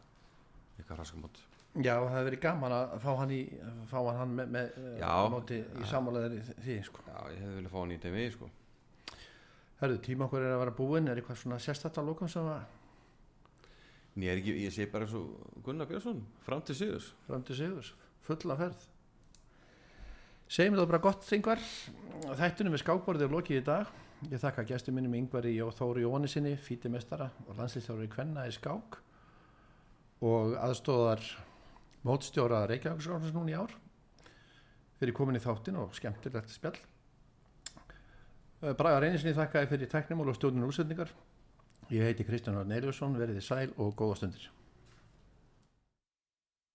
eitthvað raskamót Já, það hefði verið gaman að fá hann í fá hann, með, með Já. móti í samálaðir því sko. já, ég hefði viljað fá hann í DMI sko. Herðu, tíma okkur er að vera búinn. Er eitthvað svona sérstætt að lókum sem að en ég, er ekki, ég sé bara svo Gunnar Björnsson fram til síðus fram til sigurs, fulla ferð. Segjum þetta bara gott þingvar. Þættunum við skákborðið er lokið í dag ég þakka gestum minnum yngvari og Þóri Jóhannesinni fítimestara og landslýstjóri Kvenna í skák og aðstóðar mótstjóra Reykjavíkskáknars núna í ár fyrir komin í þáttin og skemmtilegt spjall. Eh, Braga Reynisinni þakkaði fyrir teknimál og stjórnun útsendingar. Ég heiti Kristján Arn Eliasson, verið þið sæl og góða stundir